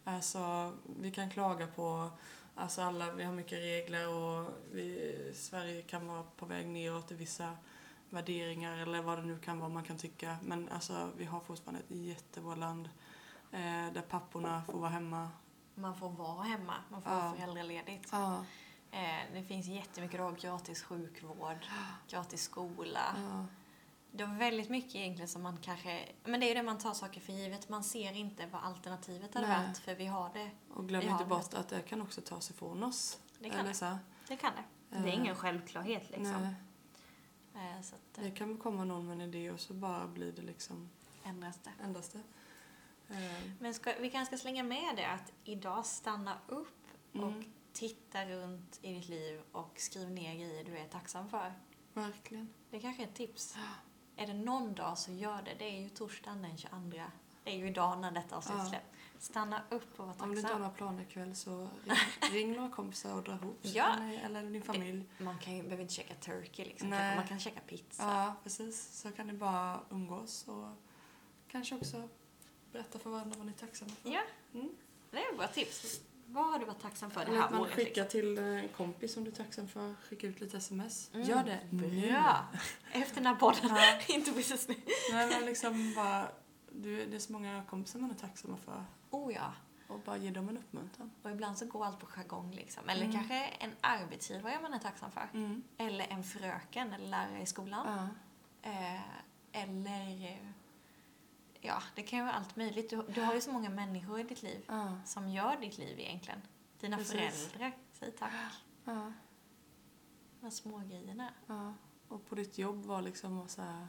Alltså, vi kan klaga på, alltså alla, vi har mycket regler och vi, Sverige kan vara på väg neråt i vissa värderingar eller vad det nu kan vara man kan tycka. Men alltså, vi har fortfarande ett jättebra land eh, där papporna får vara hemma. Man får vara hemma, man får Ja. vara föräldraledigt. Ja. Eh, det finns jättemycket då, gratis sjukvård, gratis skola. ja. Det är väldigt mycket egentligen som man kanske... Men det är ju det man tar saker för givet. Man ser inte vad alternativet hade Nej. varit för vi har det. Och glöm inte det. bort att det kan också tas ifrån oss. Det kan eller det. Så. Det kan det. Det är Eh, ingen självklarhet liksom. Nej. Eh, så att det Det kan komma någon med en idé och så bara blir det liksom ändras det. ändras det. Eh, Men ska, vi kanske ska slänga med det att idag stanna upp och Mm. titta runt i ditt liv och skriv ner grejer du är tacksam för. verkligen. Det kanske är ett tips. Är det någon dag så gör det. Det är ju torsdagen den 22. Det är ju idag när detta avsnitt Ja. släpps. Stanna upp och var Om du inte har tacksam. några planer ikväll så ring, ring några kompisar och dra ihop. Ja. Eller, eller din familj. Man kan ju, behöver inte käka turkey liksom. Nej. Man kan käka pizza. Ja, precis. Så kan ni bara umgås och kanske också berätta för varandra vad ni är tacksamma för. Ja, Mm. det är bra tips. Vad har du varit tacksam för det här att man året? skickar liksom? till en kompis som du är tacksam för. Skicka ut lite sms. Mm, Gör det nu. Bra! Efter den här podden. Ja. [laughs] inte bli så snygg. Nej, men liksom bara, du, det är så många kompisar man är tacksamma för. Oh ja. Och bara ge dem en uppmuntran. Och ibland så går allt på jargong liksom. Eller Mm. kanske en arbetsgivare man är tacksam för. Mm. Eller en fröken eller lärare i skolan. Ja. Eh, eller... eh, Ja, det kan ju vara allt möjligt. Du, du har ju så många människor i ditt liv Ja. som gör ditt liv egentligen. Dina Precis. föräldrar. Säg tack. Ja. De små grejerna. Ja. Och på ditt jobb var liksom så här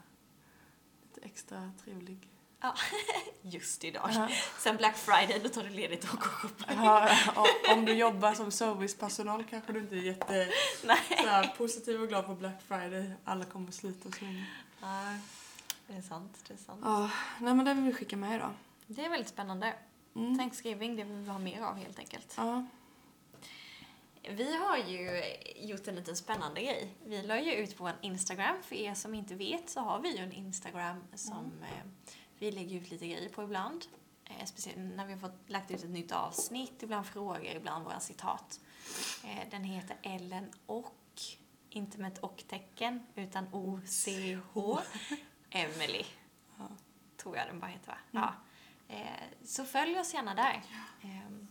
lite extra trevlig. Ja, [laughs] just idag. Ja. Sen Black Friday, då tar du ledigt och går shoppar. Ja, och om du jobbar som servicepersonal kanske du inte är jätte [laughs] Nej. så här, positiv och glad på Black Friday. Alla kommer slita och slänga. Ja, det är sant. Det är sant. Ja, nej men det vill vi skicka med då. Det är väldigt spännande. Mm. Thanksgiving, det vill vi ha mer av helt enkelt. Ja. Vi har ju gjort en liten spännande grej. Vi la ju ut på en Instagram. För er som inte vet så har vi ju en Instagram som eh, vi lägger ut lite grejer på ibland. Eh, speciellt när vi har fått lagt ut ett nytt avsnitt, ibland frågor, ibland våra citat. Eh, den heter Ellen och, inte med ett och-tecken, utan O-C-H, [laughs] Emily. Ja. Tror jag den bara heter va? Mm. Ja. Eh, så följ oss gärna där. Ehm,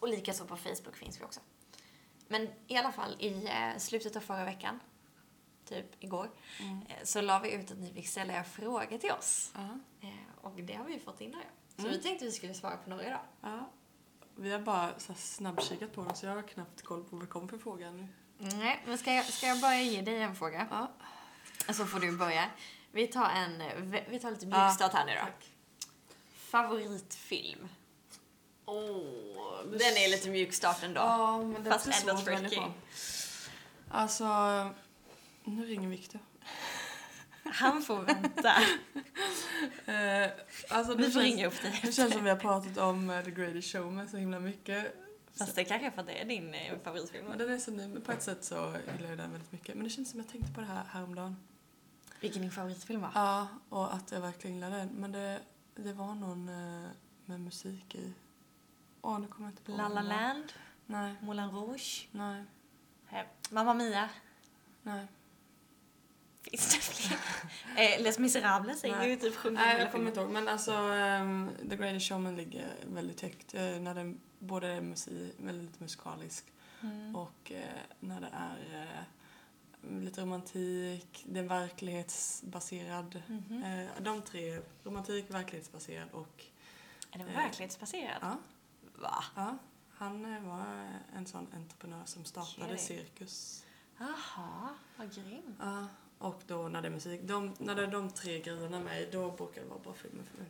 och likaså på Facebook finns vi också. Men i alla fall i eh, slutet av förra veckan, typ igår, Mm. eh, så la vi ut att ni fick ställa era frågor till oss. Ja. Eh, och det har vi fått in några. Så Mm. vi tänkte vi skulle svara på några idag. Ja. Vi har bara så snabbkikat på dem så jag har knappt koll på vad det kommer för fråga nu. Nej, men ska jag, ska jag bara ge dig en fråga? Ja. Så får du börja. Vi tar en, vi tar lite mjukstart här nu då. Tack. Favoritfilm? Åh, Den är lite mjukstart ändå. Ja, men det Fast ändå att tricky. Alltså, nu ringer Viktor. [laughs] Han får vänta. [laughs] Eh, alltså, Vi får känns- ringa upp dig Det känns som vi har pratat om eh, The Greatest Showman så himla mycket. Fast det kanske är för att det är din eh, favoritfilm. Men den är så ny, men på ett sätt så gillar jag den väldigt mycket. Men det känns som jag tänkte på det här häromdagen. Vilken din favoritfilm var? Ja, och att jag verkligen gillar den. Men det, det var någon eh, med musik i. Åh, nu kommer jag inte på La La. Land, Nej, Moulin Rouge, nej, Mamma Mia. nej. Finns det fler? [laughs] eh, Les Misérables är ju typ sjunga Nej, jag kommer inte ihåg. Men alltså, ehm, The Greatest Showman ligger väldigt högt. Eh, när den både är musik, väldigt musikalisk Mm. och eh, när det är eh, lite romantik, är verklighetsbaserad. Mhm. Eh, de tre, romantik, verklighetsbaserad och Är den verklighetsbaserad? ja, Va? ja, han var en sån entreprenör som startade. Cirkus. Jaha, vad grym. Ja, och då när det är musik, de, när det är de tre grejerna med då brukar det vara bra filmer för mig.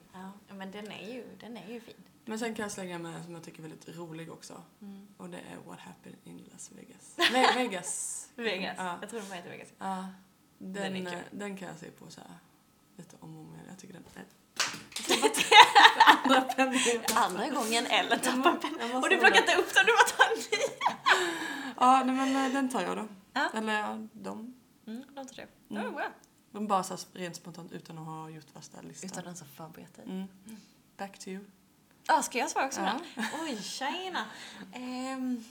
Ja, men den är ju, den är ju fin. Men sen kan jag slänga med en som jag tycker är väldigt rolig också. Mm. Och det är What Happened in Las Vegas. Ve- [laughs] Vegas. Vegas. Ja. Jag tror bara heter Vegas. Ja. Den Den, är kul. eh, den kan jag se på så här lite om och om igen. Jag tycker den är... [laughs] Andra pendeln. [laughs] Andra gången Ellen tappar pennan. Och du plockar inte upp den, du bara tar en ny. Ja, nej, men eh, den tar jag då. Ja. Eller ja, de. Mm, de tar det. Det Mm. var bra. De bara så här rent spontant utan att ha gjort värsta listan. Utan den som förberett dig. Mm. Back to you. Ja, ska jag svara också? Ja. Oj, tjena. Um,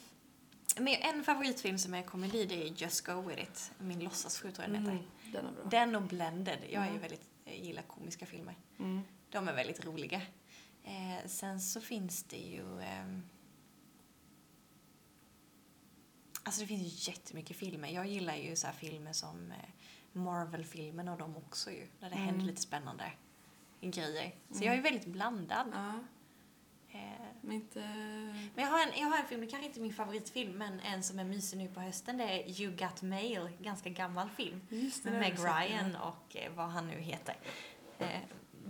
men en favoritfilm som är komedi det är Just Go With It. Min låtsasfru tror jag den heter. Mm, den är bra. Den och Blended. Jag är ju Mm. väldigt, jag gillar komiska filmer. Mm. De är väldigt roliga. Eh, sen så finns det ju... ehm, alltså det finns ju jättemycket filmer. Jag gillar ju så här filmer som eh, Marvel-filmerna och de också ju. Där det Mm. händer lite spännande grejer. Så Mm. jag är väldigt blandad. Ja, Eh, men inte... men jag har, en, jag har en film, det kanske inte är min favoritfilm, men en som är mysig nu på hösten. Det är You Got Mail, ganska gammal film. Just det, Med Meg Ryan och eh, vad han nu heter. Eh,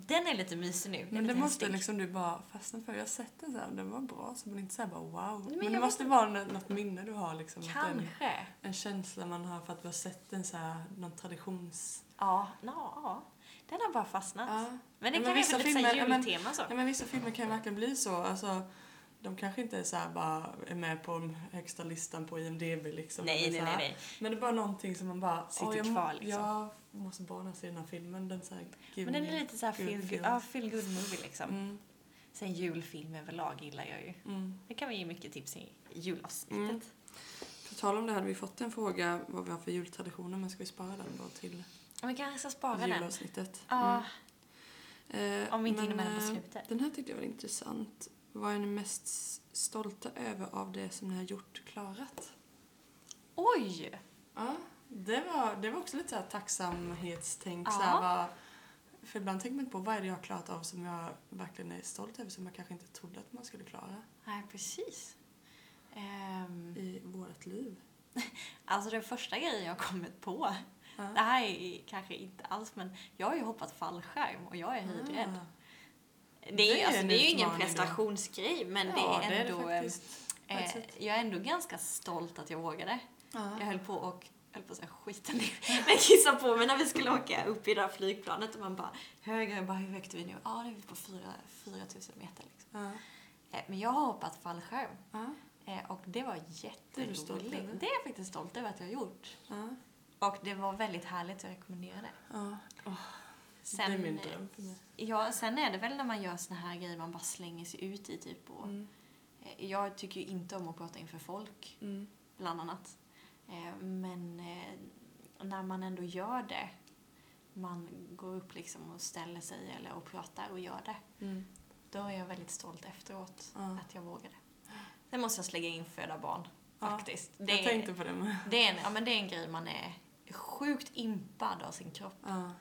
den är lite mysig nu. Men det måste liksom du bara fastna för. Jag har sett den så här, den var bra så men inte här bara wow. men Men, det måste inte. vara nå- något minne du har liksom. Kanske. En känsla man har för att du har sett en så här, någon traditions... Ja, no, ja. Den har bara fastnat. Ja. Men det Ja, kan vara vissa lite filmer- jultema så. ja men vissa filmer kan ju verkligen bli så. Alltså, de kanske inte är så här bara är med på den högsta listan på IMDB liksom. nej, nej, så nej, här. nej. Men det är bara någonting som man bara... Sitter "Åh, jag, kvar, liksom." Jag måste bara se den här filmen. Den så här, Men den är lite såhär good feel good, ja, feel good movie liksom. Mm, Sen julfilm överlag gillar jag ju. mm. Det kan vi ge mycket tips i julavsnittet. Mm. På tal om det hade vi fått en fråga vad vi har för jultraditioner men ska vi spara den då till Men vi kanske ska spara den. julavsnittet? Ja, Mm. Eh, om vi inte hinner med den på eh, slutet. Den här tyckte jag var intressant. Vad är ni mest stolta över av det som ni har gjort klarat? Oj! Ja, det var, det var också lite så här tacksamhetstänk. Ja. Så här, vad, för ibland tänker man på vad är det jag har klarat av som jag verkligen är stolt över som jag kanske inte trodde att man skulle klara Nej, precis. Ehm, i vårt liv. [laughs] alltså den första grejen jag kommit på, Ja. det här är kanske inte alls men jag har ju hoppat fallskärm och jag är höjdrädd. Ah. Det är, alltså, en det är ju ingen prestationsgrej, men Ja, det är ändå... faktiskt. på ett eh, jag är ändå ganska stolt att jag vågade. Ja. Jag höll på och höll på att säga skiten ner. [laughs] Men kissa på mig när vi skulle åka upp i det där flygplanet och man bara högre, jag bara hur högt är vi nu? Ja, det är vi på 4 4000 meter liksom. Ja. Eh, Men jag har hoppat fallskärm Ja. eh, och det var Det är jätteroligt. Det är jag faktiskt stolt över att jag har gjort. Och det var väldigt härligt, jag rekommenderar det. Ja. Sen, det är min eh, dröm för mig. Ja, sen är det väl när man gör såna här grejer man bara slänger sig ut i typ. Och, Mm. eh, Jag tycker ju inte om att prata inför folk, Mm. bland annat. Eh, Men eh, när man ändå gör det, man går upp liksom och ställer sig eller och pratar och gör det, Mm. då är jag väldigt stolt efteråt Ja. att jag vågade. Sen måste jag lägga in föda barn, Ja, faktiskt. Jag Det, är, tänkte på det med. det, är en, ja, men det är en grej man är sjukt impad av sin kropp. Ja.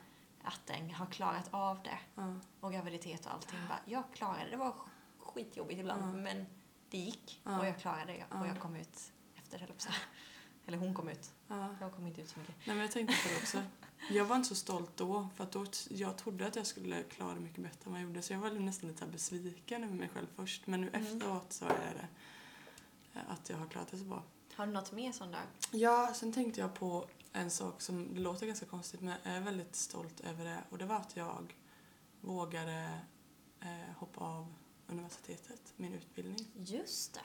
Att den har klarat av det. Ja. och graviditet och allting. Bara, jag klarade det. Det var skitjobbigt ibland, Ja. men det gick. Och jag klarade det. Och Ja. jag kom ut efter, att säga. [laughs] Eller hon kom ut. Ja. Jag kom inte ut så mycket. Nej, men jag tänkte på det också. Jag var inte så stolt då, för att då, jag trodde att jag skulle klara det mycket bättre än vad jag gjorde. Så jag var nästan lite besviken över mig själv först. Men nu Mm. efteråt så är det eh, att jag har klarat det så bra. Har du något mer sånt där? Ja, sen tänkte jag på en sak som det låter ganska konstigt men jag är väldigt stolt över det. Och det var att jag vågade eh, hoppa av universitetet, min utbildning. Just det.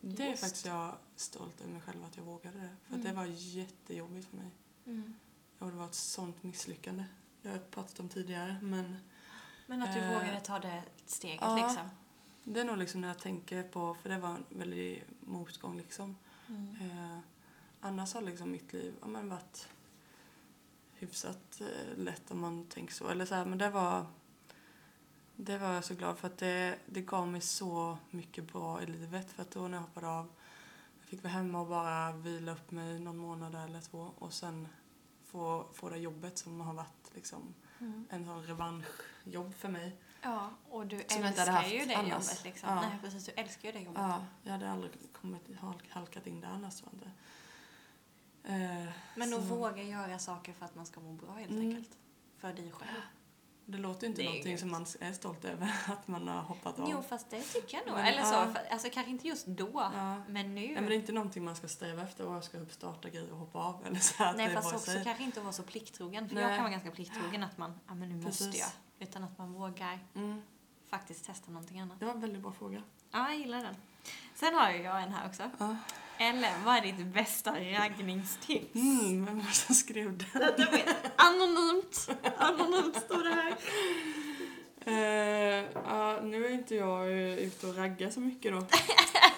Det är Just. faktiskt jag stolt över mig själv att jag vågade det. För att det Mm. var jättejobbigt för mig. Mm. Och det var ett sånt misslyckande. Jag har pratat om tidigare men Men att du Eh, vågade ta det steget ja. liksom. det är nog liksom när jag tänker på, för det var en väldig motgång liksom. Mm. Eh, annars har liksom mitt liv ja, men varit hyfsat eh, lätt om man tänker så. Eller så här, men det var, det var jag så glad för att det, det gav mig så mycket bra i livet. För att då när jag hoppade av, jag fick vara hemma och bara vila upp mig någon månad eller två och sen få, få det jobbet som har varit liksom Mm. en sån revanschjobb för mig. Ja, och du Som älskar ju det annars. jobbet liksom. Ja. Nej, precis. Du älskar ju det jobbet. Ja, jag hade aldrig kommit, halk- halkat in där annars inte. Eh, Men att så- våga göra saker för att man ska må bra helt Mm. enkelt. För dig själv. Det låter ju inte Det är någonting grymt. som man är stolt över [laughs] att man har hoppat av. Jo, fast det tycker jag nog. Men, Eller så, ja. för, alltså kanske inte just då, Ja. men nu. Nej, men det är inte någonting man ska sträva efter och jag ska starta grejer och hoppa av [laughs] eller så. Att Nej, det fast bara också sig. kanske inte vara så plikttrogen. För Nej. jag kan vara ganska plikttrogen att man, ja men nu måste Precis. jag. Utan att man vågar Mm, faktiskt testa någonting annat. det var en väldigt bra fråga. Ja, jag gillar den. Sen har ju jag en här också. Ja. Eller, vad är ditt bästa raggningstips? Mm, vem var det som skrev den? Anonymt. Anonymt står det här. Eh, ja, nu är inte jag ute och raggar så mycket då.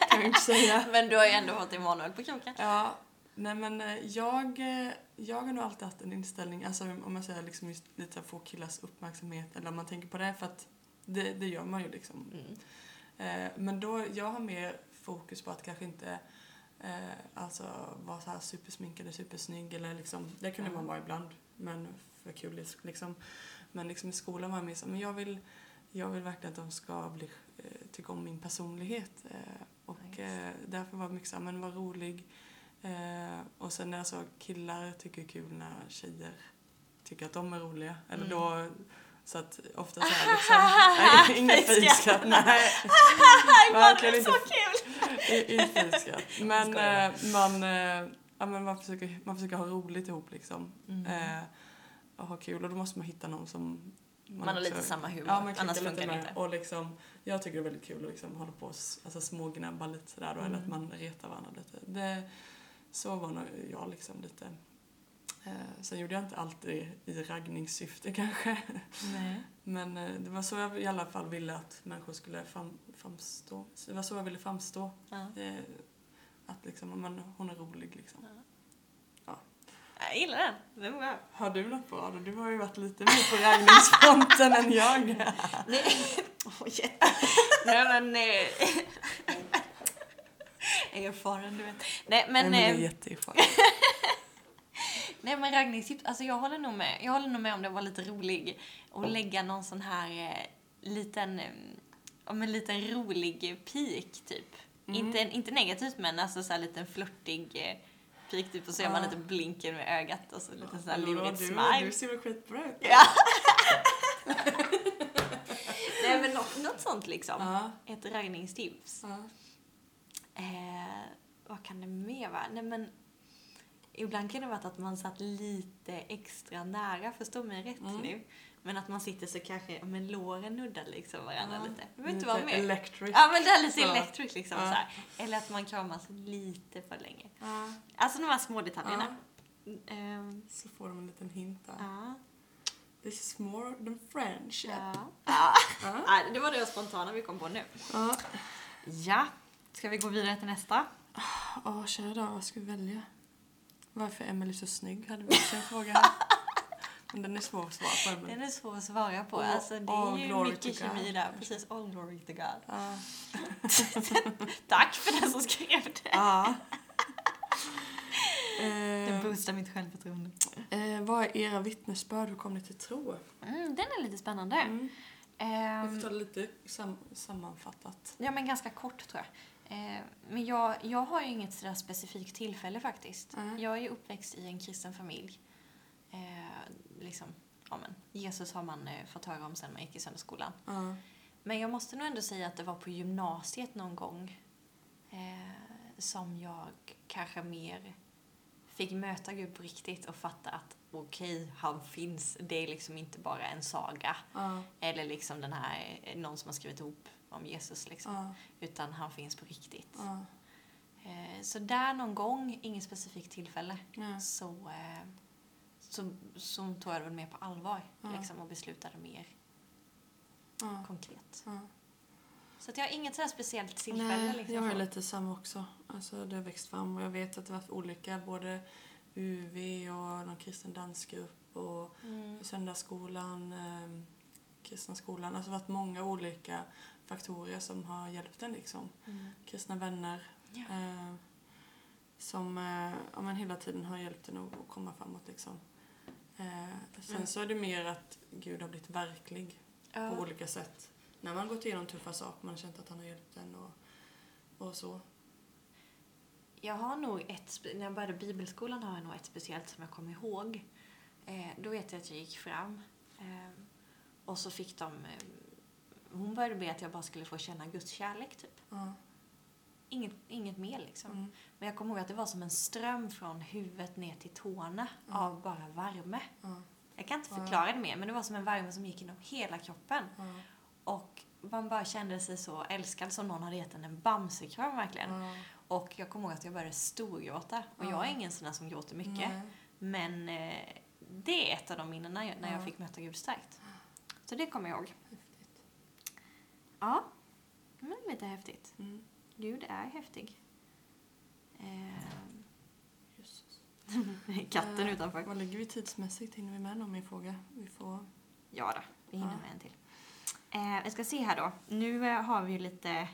kan jag inte säga. [laughs] Men du har ju ändå fått Emanuel på kroken. Ja, nej men eh, jag, eh, jag har nog alltid haft en inställning, alltså om man säger liksom just lite att få killars uppmärksamhet eller om man tänker på det för att det, det gör man ju liksom. Mm. Eh, men då, jag har mer fokus på att kanske inte eh, alltså vara så här supersminkad och supersnygg eller liksom, det kunde man vara ibland men för kul liksom. Men liksom i skolan var jag mer så, men jag vill, jag vill verkligen att de ska bli, eh, tycka om min personlighet. Eh, och Nice. eh, därför var det mycket så men var rolig. Eh, och sen när jag såg killar tycker det är kul när tjejer tycker att de är roliga. Eller Mm. då, så att ofta så här liksom, nej, [laughs] inga Fejkskratt. nej. [laughs] Verkligen Emanuel, så [laughs] inte. kul! Inte fejkskratt. Men eh, man, eh, ja, men man, försöker, man försöker ha roligt ihop liksom. Mm. Eh, och ha kul och då måste man hitta någon som Man har lite samma humor, Ja, man annars funkar det inte. Och liksom, jag tycker det är väldigt kul att liksom hålla på och alltså, smågnabba lite sådär då, eller att Mm. man retar varandra lite. Det, så var nog jag liksom lite. Eh, sen gjorde jag inte alltid i raggningssyfte kanske. Nej. Men eh, det var så jag i alla fall ville att människor skulle fram, framstå. Så Det var så jag ville framstå. Ja. Eh, att liksom, man, hon är rolig liksom. Jag gillar den. Den var bra. Har du något bra då? Du har ju varit lite mer på raggningsfronten än jag. [laughs] Nej, oh. Nej men... Eh, [laughs] erfaren, du vet. Nej men... Nej, men det är eh, jätteerfaren. Nej men raggningstips, alltså jag håller nog med. Jag håller nog med om det var lite rolig att lägga någon sån här eh, liten, eh, om en liten rolig pik typ. Mm. Inte, inte negativt men alltså så här liten flörtig eh, pik typ och så gör man Ja. lite blinken med ögat och så lite så här Hallå, lurigt du, smile. Du ser väl skitbra ut? Ja. [laughs] Nej men något något sånt liksom. Ja. Ett raggningstips. Ja. Eh, vad kan det mer vara? Nej men, ibland kan det vara att man satt lite extra nära, förstå mig rätt Mm. nu. Men att man sitter så kanske med låren nuddar liksom varandra Ja. lite. Du behöver inte vara med. Electric. Ja men det är lite Så. electric liksom. Ja. Så. Eller att man kramas lite för länge. Ja. Alltså de här små detaljerna. Ja. Ehm, Så får de en liten hint där. ja. This is more than friendship. Ja. [laughs] Ja. Det var det spontana vi kom på nu. Ja. Ja. Ska vi gå vidare till nästa? Ja, kära dag, vad ska vi välja? Varför är Emily så snygg? Hade vi också en fråga här. [laughs] Men den är svår att svara på. Den Emily. är svår att svara på. Och Alltså, det är ju mycket kemi där. Precis, all glory to God. Ja. [laughs] Tack för den som skrev det. Ja. [laughs] Det Eh, boostar mitt självförtroende. eh, vad är era vittnesbörd? Hur kom ni till tro? Mm, den är lite spännande. Mm. Ehm, Jag får ta det lite sam sammanfattat. ja, men ganska kort tror jag. Eh, men jag, jag har ju inget sådär specifikt tillfälle faktiskt. Nej. Jag är ju uppväxt i en kristen familj. Eh, liksom, ja, men, Jesus har man eh, fått höra om sen man gick i söndagsskolan. Ja. Men jag måste nog ändå säga att det var på gymnasiet någon gång eh, som jag kanske mer fick möta Gud på riktigt och fatta att okej, han finns. Det är liksom inte bara en saga. Ja. Eller liksom den här, eh, någon som har skrivit ihop om Jesus liksom. Ja. Utan han finns på riktigt. Ja. Eh, så där någon gång, inget specifikt tillfälle, Ja. så, eh, så, så tog jag det mer på allvar. Liksom, och beslutade mer konkret. Så jag har inget sådär speciellt tillfälle. Nej, liksom, jag har lite samma också. Alltså, det har växt fram och jag vet att det har varit olika. Både UV och någon kristen dansgrupp och Mm. söndagsskolan, eh, kristna skolan. Alltså det har varit många olika faktorer som har hjälpt en liksom. Mm. Kristna vänner Ja. eh, som eh, ja, men hela tiden har hjälpt en att komma framåt liksom. Eh, sen Mm. så är det mer att Gud har blivit verklig på Ja. olika sätt. När man gått igenom tuffa saker, man har känt att han har hjälpt en och, och så. Jag har nog ett, när jag började bibelskolan har jag nog ett speciellt som jag kommer ihåg. Eh, då vet jag att jag gick fram eh, och så fick de, eh, hon började be att jag bara skulle få känna Guds kärlek typ. Ja. Inget, inget mer liksom. Mm. Men jag kommer ihåg att det var som en ström från huvudet ner till tårna Ja. av bara värme. Ja. Jag kan inte förklara det mer men det var som en värme som gick genom hela kroppen. Och man bara kände sig så älskad som någon hade gett en en bamsekram verkligen. Och jag kommer ihåg att jag började storgråta. Och Ja. jag är ingen sån där som gråter mycket. Men eh, det är ett av de minnena när jag Ja. fick möta Gud starkt. Så det kommer jag ihåg. Ja, men lite häftigt. Mm. Gud är häftig. Eh, Jesus. [laughs] katten Eh, utanför. Vad ligger vi tidsmässigt? Hinner vi med någon mer fråga? Vi får... Ja då, vi hinner Ja. med en till. Eh, jag ska se här då. Nu eh, har vi ju lite...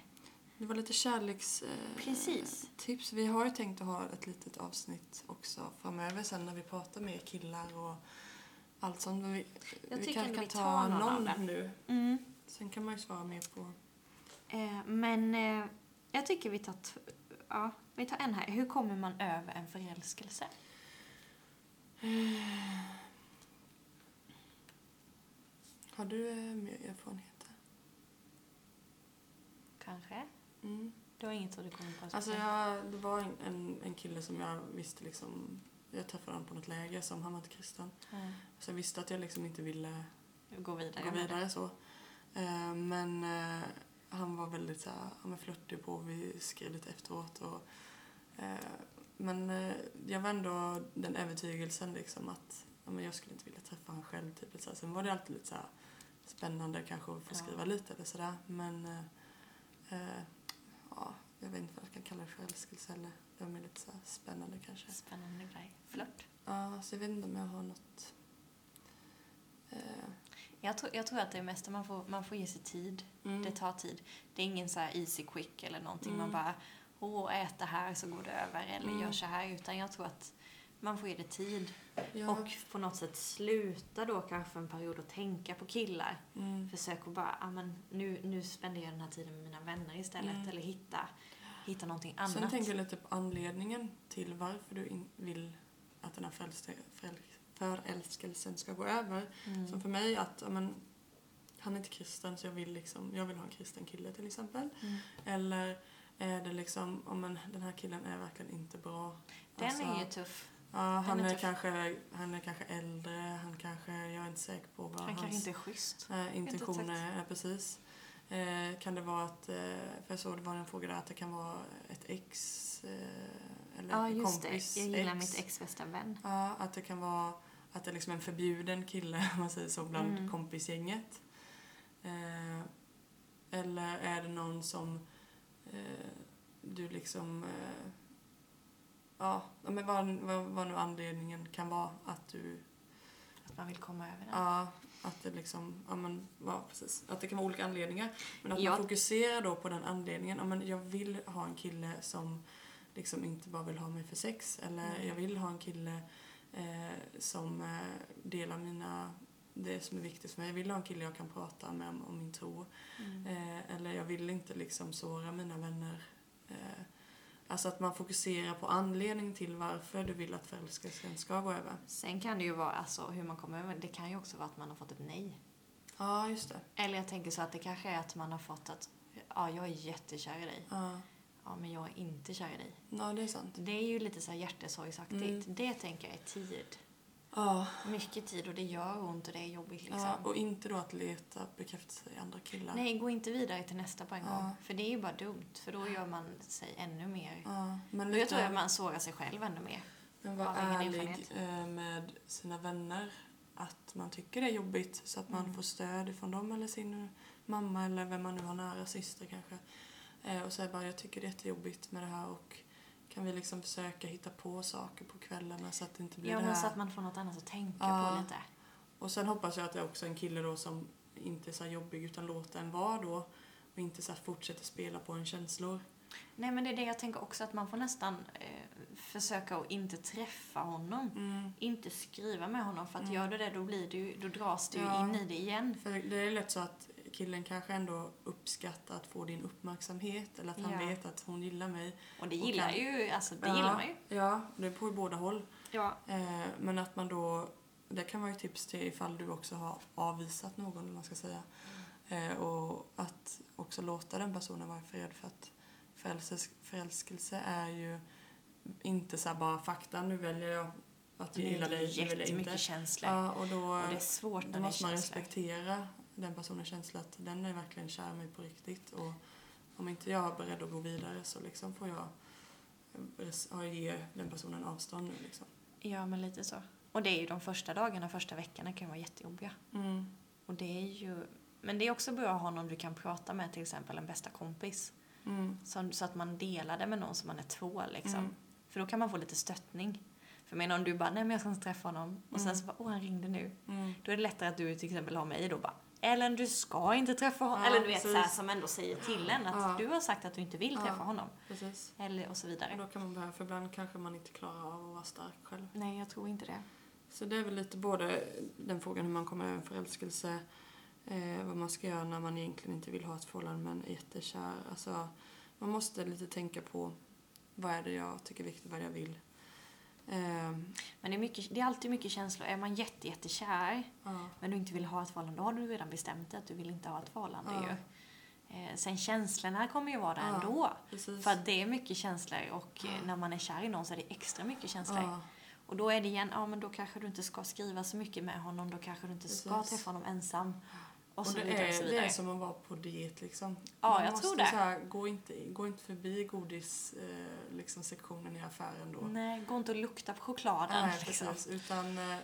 Det var lite kärleks... Eh. Vi har ju tänkt att ha ett litet avsnitt också framöver sen när vi pratar med killar och allt sånt. Men vi, Jag vi kanske kan vi ta någon någon nu. Mm. Sen kan man ju svara mer på... Eh, men eh, jag tycker vi tar, ja, vi tar en här. Hur kommer man över en förälskelse? Har du eh, mer erfarenheter? Kanske? Mm. Du har inget så du kommer på? Alltså jag, det var en, en, en kille som jag visste liksom... Jag träffade honom på något läger som han var inte kristen. Mm. Så jag visste att jag liksom inte ville Gå vidare. gå vidare så. Eh, men eh, han var väldigt så här, ja, flörtig på vi skrev lite efteråt. Och, eh, men jag var ändå den övertygelsen liksom att ja, men jag skulle inte vilja träffa honom själv. Typ, lite så här. Sen var det alltid lite så här, spännande kanske att få Ja. skriva lite eller sådär. Men ja, jag vet inte vad jag kan kalla det förälskelse eller det var mer lite så spännande kanske. Spännande grej. Flört. Ja, så jag vet inte om jag har något eh, Jag tror, jag tror att det är mest att man får, man får ge sig tid. mm. Det tar tid. Det är ingen så här easy quick eller någonting. Man Mm. bara, åh, ät det här så går det över. Eller Mm. gör så här. Utan jag tror att man får ge det tid. Ja. Och på något sätt sluta då kanske en period och tänka på killar. mm. Försök att bara, ah, men nu, nu spenderar jag den här tiden med mina vänner istället. Mm. Eller hitta, hitta någonting annat. Sen tänker jag lite på anledningen till varför du vill att den här förälske, föräl, förälskelsen ska gå över. mm. Som för mig att, ja, men, han är inte kristen så jag vill, liksom, jag vill ha en kristen kille till exempel. Mm. Eller är det liksom, om men, den här killen är verkligen inte bra. Den Alltså, är ju tuff. Ja, han är är, kanske, han är kanske äldre, han kanske, jag är inte säker på vad Han hans kanske inte är schysst. eh, intentioner exakt. är. Precis. Eh, kan det vara att, eh, för jag såg det var en fråga där, att det kan vara ett ex eh, eller Ja, en just kompis det. Jag gillar ex. mitt ex bästa vän. Ja, att det kan vara att det är liksom en förbjuden kille, [laughs] om man säger så, bland Mm. kompisgänget. Eh, eller är det någon som eh, du liksom... Eh, ja, ja, men vad, vad, vad nu anledningen kan vara att du... Att man vill komma över den. Ja, att det liksom... Ja, men, ja, precis. Att det kan vara olika anledningar. Men att Jag- man fokuserar då på den anledningen. Ja, men jag vill ha en kille som liksom inte bara vill ha mig för sex. Eller Mm. jag vill ha en kille som eh, delar mina det som är viktigt för mig. Jag vill ha en kille jag kan prata med om, om min tro. Mm. Eh, eller jag vill inte liksom såra mina vänner. Eh, alltså att man fokuserar på anledningen till varför du vill att förälskelsen ska gå över. Sen kan det ju vara alltså, hur man kommer över. Det kan ju också vara att man har fått ett nej. Ja, just det. Eller jag tänker så att det kanske är att man har fått att ja, jag är jättekär i dig. Ja, Ja, men jag är inte kär i dig. ja det är sant. Det är ju lite så här hjärtesorgsaktigt. Mm. Det tänker jag är tid. Ja, Mycket tid och det gör ont och det är jobbigt liksom. ja, och inte då att leta bekräftelse i andra killar. Nej, gå inte vidare till nästa på en Ja. gång. För det är ju bara dumt. För då gör man sig ännu mer. Ja, men lite, jag tror att man sårar sig själv ännu mer. men egen ärlig eh, med sina vänner. Att man tycker det är jobbigt så att man Mm. får stöd från dem eller sin mamma eller vem man nu har nära, syster kanske. Eh, och säga bara jag tycker det är jättejobbigt med det här och kan vi liksom försöka hitta på saker på kvällarna så att det inte blir Ja, det men här. så att man får något annat att tänka Ja. på lite. Och sen hoppas jag att det är också en kille då som inte är så jobbig utan låter en vara då och inte så fortsätter spela på en känslor. Nej, men det är det jag tänker också att man får nästan eh, försöka att inte träffa honom. Mm. Inte skriva med honom för att Mm. gör du det då, blir du, då dras du Ja. in i det igen. För det är lätt så att killen kanske ändå uppskattar att få din uppmärksamhet eller att han Ja. vet att hon gillar mig. Och det Och gillar kan- ju, alltså det Ja. gillar man ju. Ja, det är på båda håll. Ja. Eh, men att man då, det kan vara ett tips till ifall du också har avvisat någon, man ska säga. Eh, och att också låta den personen vara fred för att förälskelse, förälskelse är ju inte så bara fakta, nu väljer jag att jag gillar dig, nu väljer jag jättemycket inte. känslor. Ja, och då, Och det är svårt när det är måste man respektera den personens känsla att den är verkligen kär i mig på riktigt. Och om inte jag är beredd att gå vidare så liksom får jag ge den personen avstånd nu liksom. Ja, men lite så. Och det är ju de första dagarna, första veckorna kan ju vara jättejobbiga. Mm. Och det är ju... Men det är också bra att ha någon du kan prata med, till exempel en bästa kompis. Mm. Så, så att man delar det med någon som man är två liksom. Mm. För då kan man få lite stöttning. För menar om du bara, nej men jag ska inte träffa honom. Och sen Mm. så bara, åh han ringde nu. Mm. Då är det lättare att du till exempel har mig då bara, Ellen du ska inte träffa honom. Ja, Eller du vet precis. så här, som ändå säger till en att Ja. du har sagt att du inte vill Ja. träffa honom. Precis. Eller och så Och vidare. då kan man behöva, för ibland kanske man inte klarar av att vara stark själv. Nej, jag tror inte det. Så det är väl lite både den frågan hur man kommer över en förälskelse, eh, vad man ska göra när man egentligen inte vill ha ett förhållande men är jättekär. Alltså, man måste lite tänka på vad är det jag tycker är viktigt, vad är det jag vill. Ehm, Men det är, mycket, det är alltid mycket känslor. Är man jätte, jättekär ja, men du inte vill ha ett förhållande, då har du redan bestämt dig att du vill inte ha ett förhållande Ja. ju. Eh, sen känslorna kommer ju vara där Ja. ändå. precis. För att det är mycket känslor och Ja. när man är kär i någon så är det extra mycket känslor. Och då är det igen, ja men då kanske du inte ska skriva så mycket med honom, då kanske du inte ska Precis. träffa honom ensam. Och, och det, vidare är, det är som att vara på diet liksom. Ja, Man jag måste tror det. Så här, gå, inte, gå inte förbi godis, eh, liksom, sektionen i affären då. Nej, gå inte och lukta på chokladen. Nej, liksom. precis. Utan eh,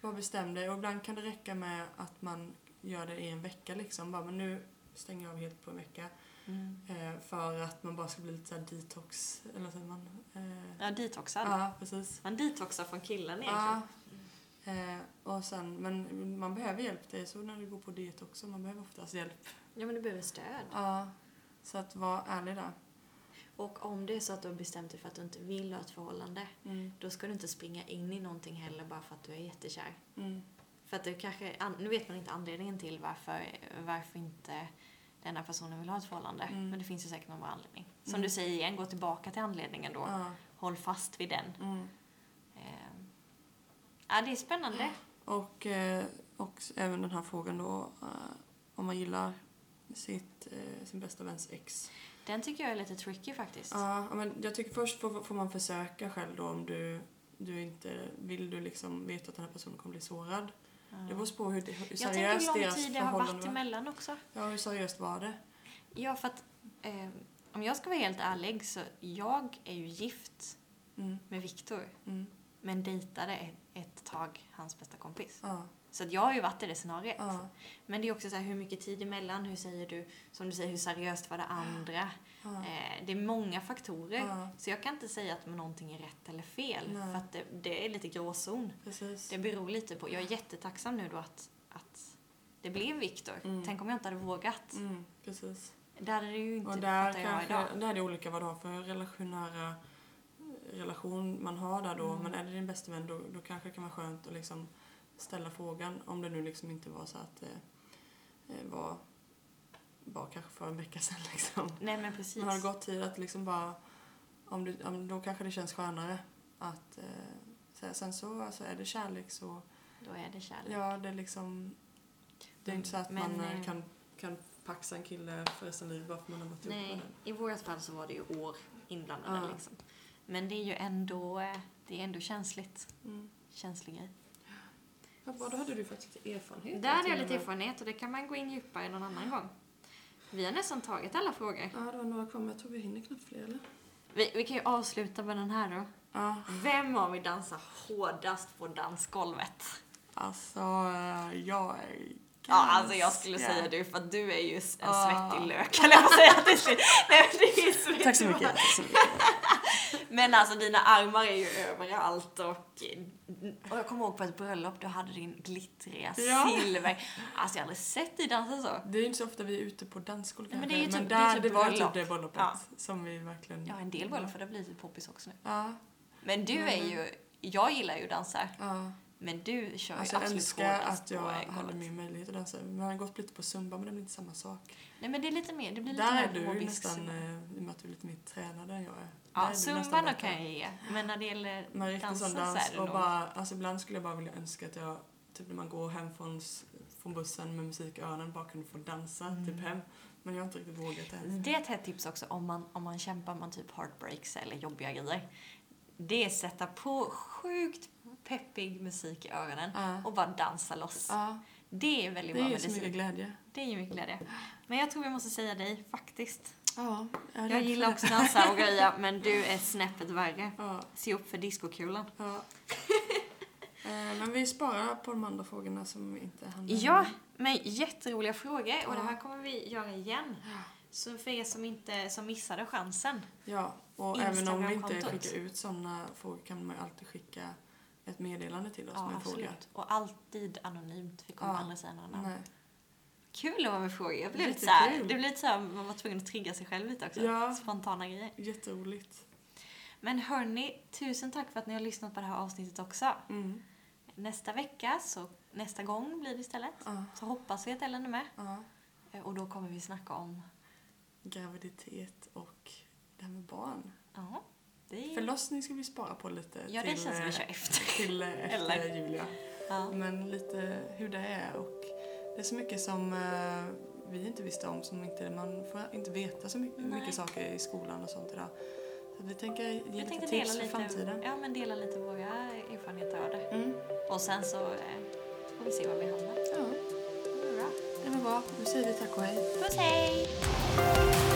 bara bestäm dig. Och ibland kan det räcka med att man gör det i en vecka liksom. Bara, men nu stänger jag av helt på en vecka. Mm. Eh, för att man bara ska bli lite så här detox, eller vad säger man? Eh, Ja, detoxad. ja, precis. Man detoxar från killen egentligen. Ja. Eh, och sen, men man behöver hjälp. Det är så när du går på diet också. Man behöver oftast hjälp. Ja, men du behöver stöd. Ja. Så att vara ärlig där. Och om det är så att du har bestämt dig för att du inte vill ha ett förhållande, Mm. då ska du inte springa in i någonting heller bara för att du är jättekär. Mm. För att det kanske, an- nu vet man inte anledningen till varför, varför inte den här personen vill ha ett förhållande. Mm. Men det finns ju säkert någon anledning. Som Mm. du säger igen, gå tillbaka till anledningen då. Ja. Håll fast vid den. Mm. Ja, det är spännande. Och, eh, och även den här frågan då. eh, om man gillar sitt, eh, sin bästa väns ex. Den tycker jag är lite tricky faktiskt. Ja, men jag tycker först får, får man försöka själv då om du, du inte vill du liksom veta att den här personen kommer bli sårad. Ja. Det beror på hur, hur Jag tänker seriöst hur lång deras tid det har förhållande varit var. emellan också. Ja, hur seriöst var det? Ja, för att eh, om jag ska vara helt ärlig så jag är ju gift Mm, med Viktor mm, men dejtade ett, ett tag hans bästa kompis. ja, Så jag har ju varit i det scenariet. ja, Men det är också så här, hur mycket tid emellan, hur säger du, som du säger, hur seriöst var det andra? ja, Eh, det är många faktorer. ja, Så jag kan inte säga att någonting är rätt eller fel. Nej. För att det, det är lite gråzon. precis. Det beror lite på. Jag är jättetacksam nu då att, att det blev Viktor. Mm. Tänk om jag inte hade vågat. Mm, precis. Det hade det ju inte Och där fattar jag kanske, idag. där är det olika vad du har för relationära relation man har där då. Mm. Men är det din bästa vän då, då kanske det kan vara skönt att liksom ställa frågan. Om det nu liksom inte var så att det eh, var, var kanske för en vecka sedan [laughs] liksom. Nej men precis. Men har det gått tid att liksom bara, om du, om, då kanske det känns skönare att eh, säga. Sen så alltså, är det kärlek så, Då är det kärlek. ja det är liksom, det är inte så att Men, man eh, eh, kan, kan paxa en kille för resten av livet bara för att man har varit ihop med Nej, den. i vårt fall så var det ju år inblandade Ja. liksom. Men det är ju ändå, eh, det är ändå känsligt. Mm. Känslig grej. Ja, vad, då hade du faktiskt lite erfarenhet. Där hade jag lite erfarenhet och det kan man gå in djupare någon annan gång. Vi har nästan tagit alla frågor. Ja, det var några kvar, men jag tror vi hinner knappt fler, eller? Vi, vi kan ju avsluta med den här då. Ja, Vem av er dansar hårdast på dansgolvet? alltså jag är Ja, alltså jag skulle säga du, för att du är ju en svettig lök, eller jag säga till slut. Nej, det är svettig. Tack så mycket. Tack så mycket. Men alltså dina armar är ju överallt och, och jag kommer ihåg på ett bröllop, du hade din glittriga Ja. silver. Alltså jag har aldrig sett dig dansa så. Det är ju inte så ofta vi är ute på dansgolv men det ju men typ- det är där, typ det var bröllop. typ det bröllopet Ja. som vi verkligen... Ja, en del bröllop för det har blivit lite poppis också nu. Ja, Men du är ju, jag gillar ju att dansa, ja. men du kör Alltså ju jag absolut önskar hårdast att jag på hade min möjlighet att dansa. Vi har gått lite på zumba, men det blir inte samma sak. Nej men det är lite mer, det blir lite Där mer är du aerobisk nästan, eh, i och med att du är lite mer tränad än jag är. Ja, zumban kan jag ge, men när det gäller Men riktigt dansen sån så dans är det och nog... bara, alltså ibland skulle jag bara vilja önska att jag, typ när man går hem från, från bussen med musik i öronen, bara kunde få dansa Mm. typ hem. Men jag har inte riktigt vågat det. än. Det är ett hett tips också om man, om man kämpar med typ heartbreaks eller jobbiga grejer. Det är att sätta på sjukt peppig musik i öronen Ja. och bara dansa loss. Ja, Det är väldigt det bra ger så medicin. mycket glädje. Det ger mycket glädje. Men jag tror vi måste säga dig, faktiskt. Ja, Jag för gillar det. också dansa och [laughs] greja, men du är snäppet värre. Ja, Se upp för discokulan. ja. [laughs] Eh, Men vi sparar på de andra frågorna som inte med. Ja, men jätteroliga frågor och det Ja. här kommer vi göra igen. Så för er som, inte, som missade chansen. Ja, och även om vi inte skickar ut sådana frågor kan man alltid skicka ett meddelande till oss Ja, med en fråga. Och alltid anonymt. Vi kommer Ja. aldrig säga några namn. Nej. Kul att vara med frågor. Jag blev lite såhär, det blev lite såhär, man var tvungen att trigga sig själv lite också. Ja. Spontana grejer. Jätteroligt. Men hörni, tusen tack för att ni har lyssnat på det här avsnittet också. Mm. Nästa vecka, så nästa gång blir det istället. Ja, Så hoppas vi att Ellen är med. Eh, Och då kommer vi snacka om, Graviditet och det här med barn. det är... Förlossning ska vi spara på lite Ja, det till, känns som vi eh, kör efter. till eh, [laughs] efter? Julia. Ja. Men lite hur det är och det är så mycket som eh, vi inte visste om som inte, man får inte veta så mycket, mycket saker i skolan och sånt idag. Så vi tänker ge Vi lite tips för lite, framtiden. ja, men dela lite våra erfarenheter av det. Mm. Och sen så eh, får vi se var vi hamnar. Ja, Det blir bra. det var bra. Nu säger vi tack och hej. Puss hej!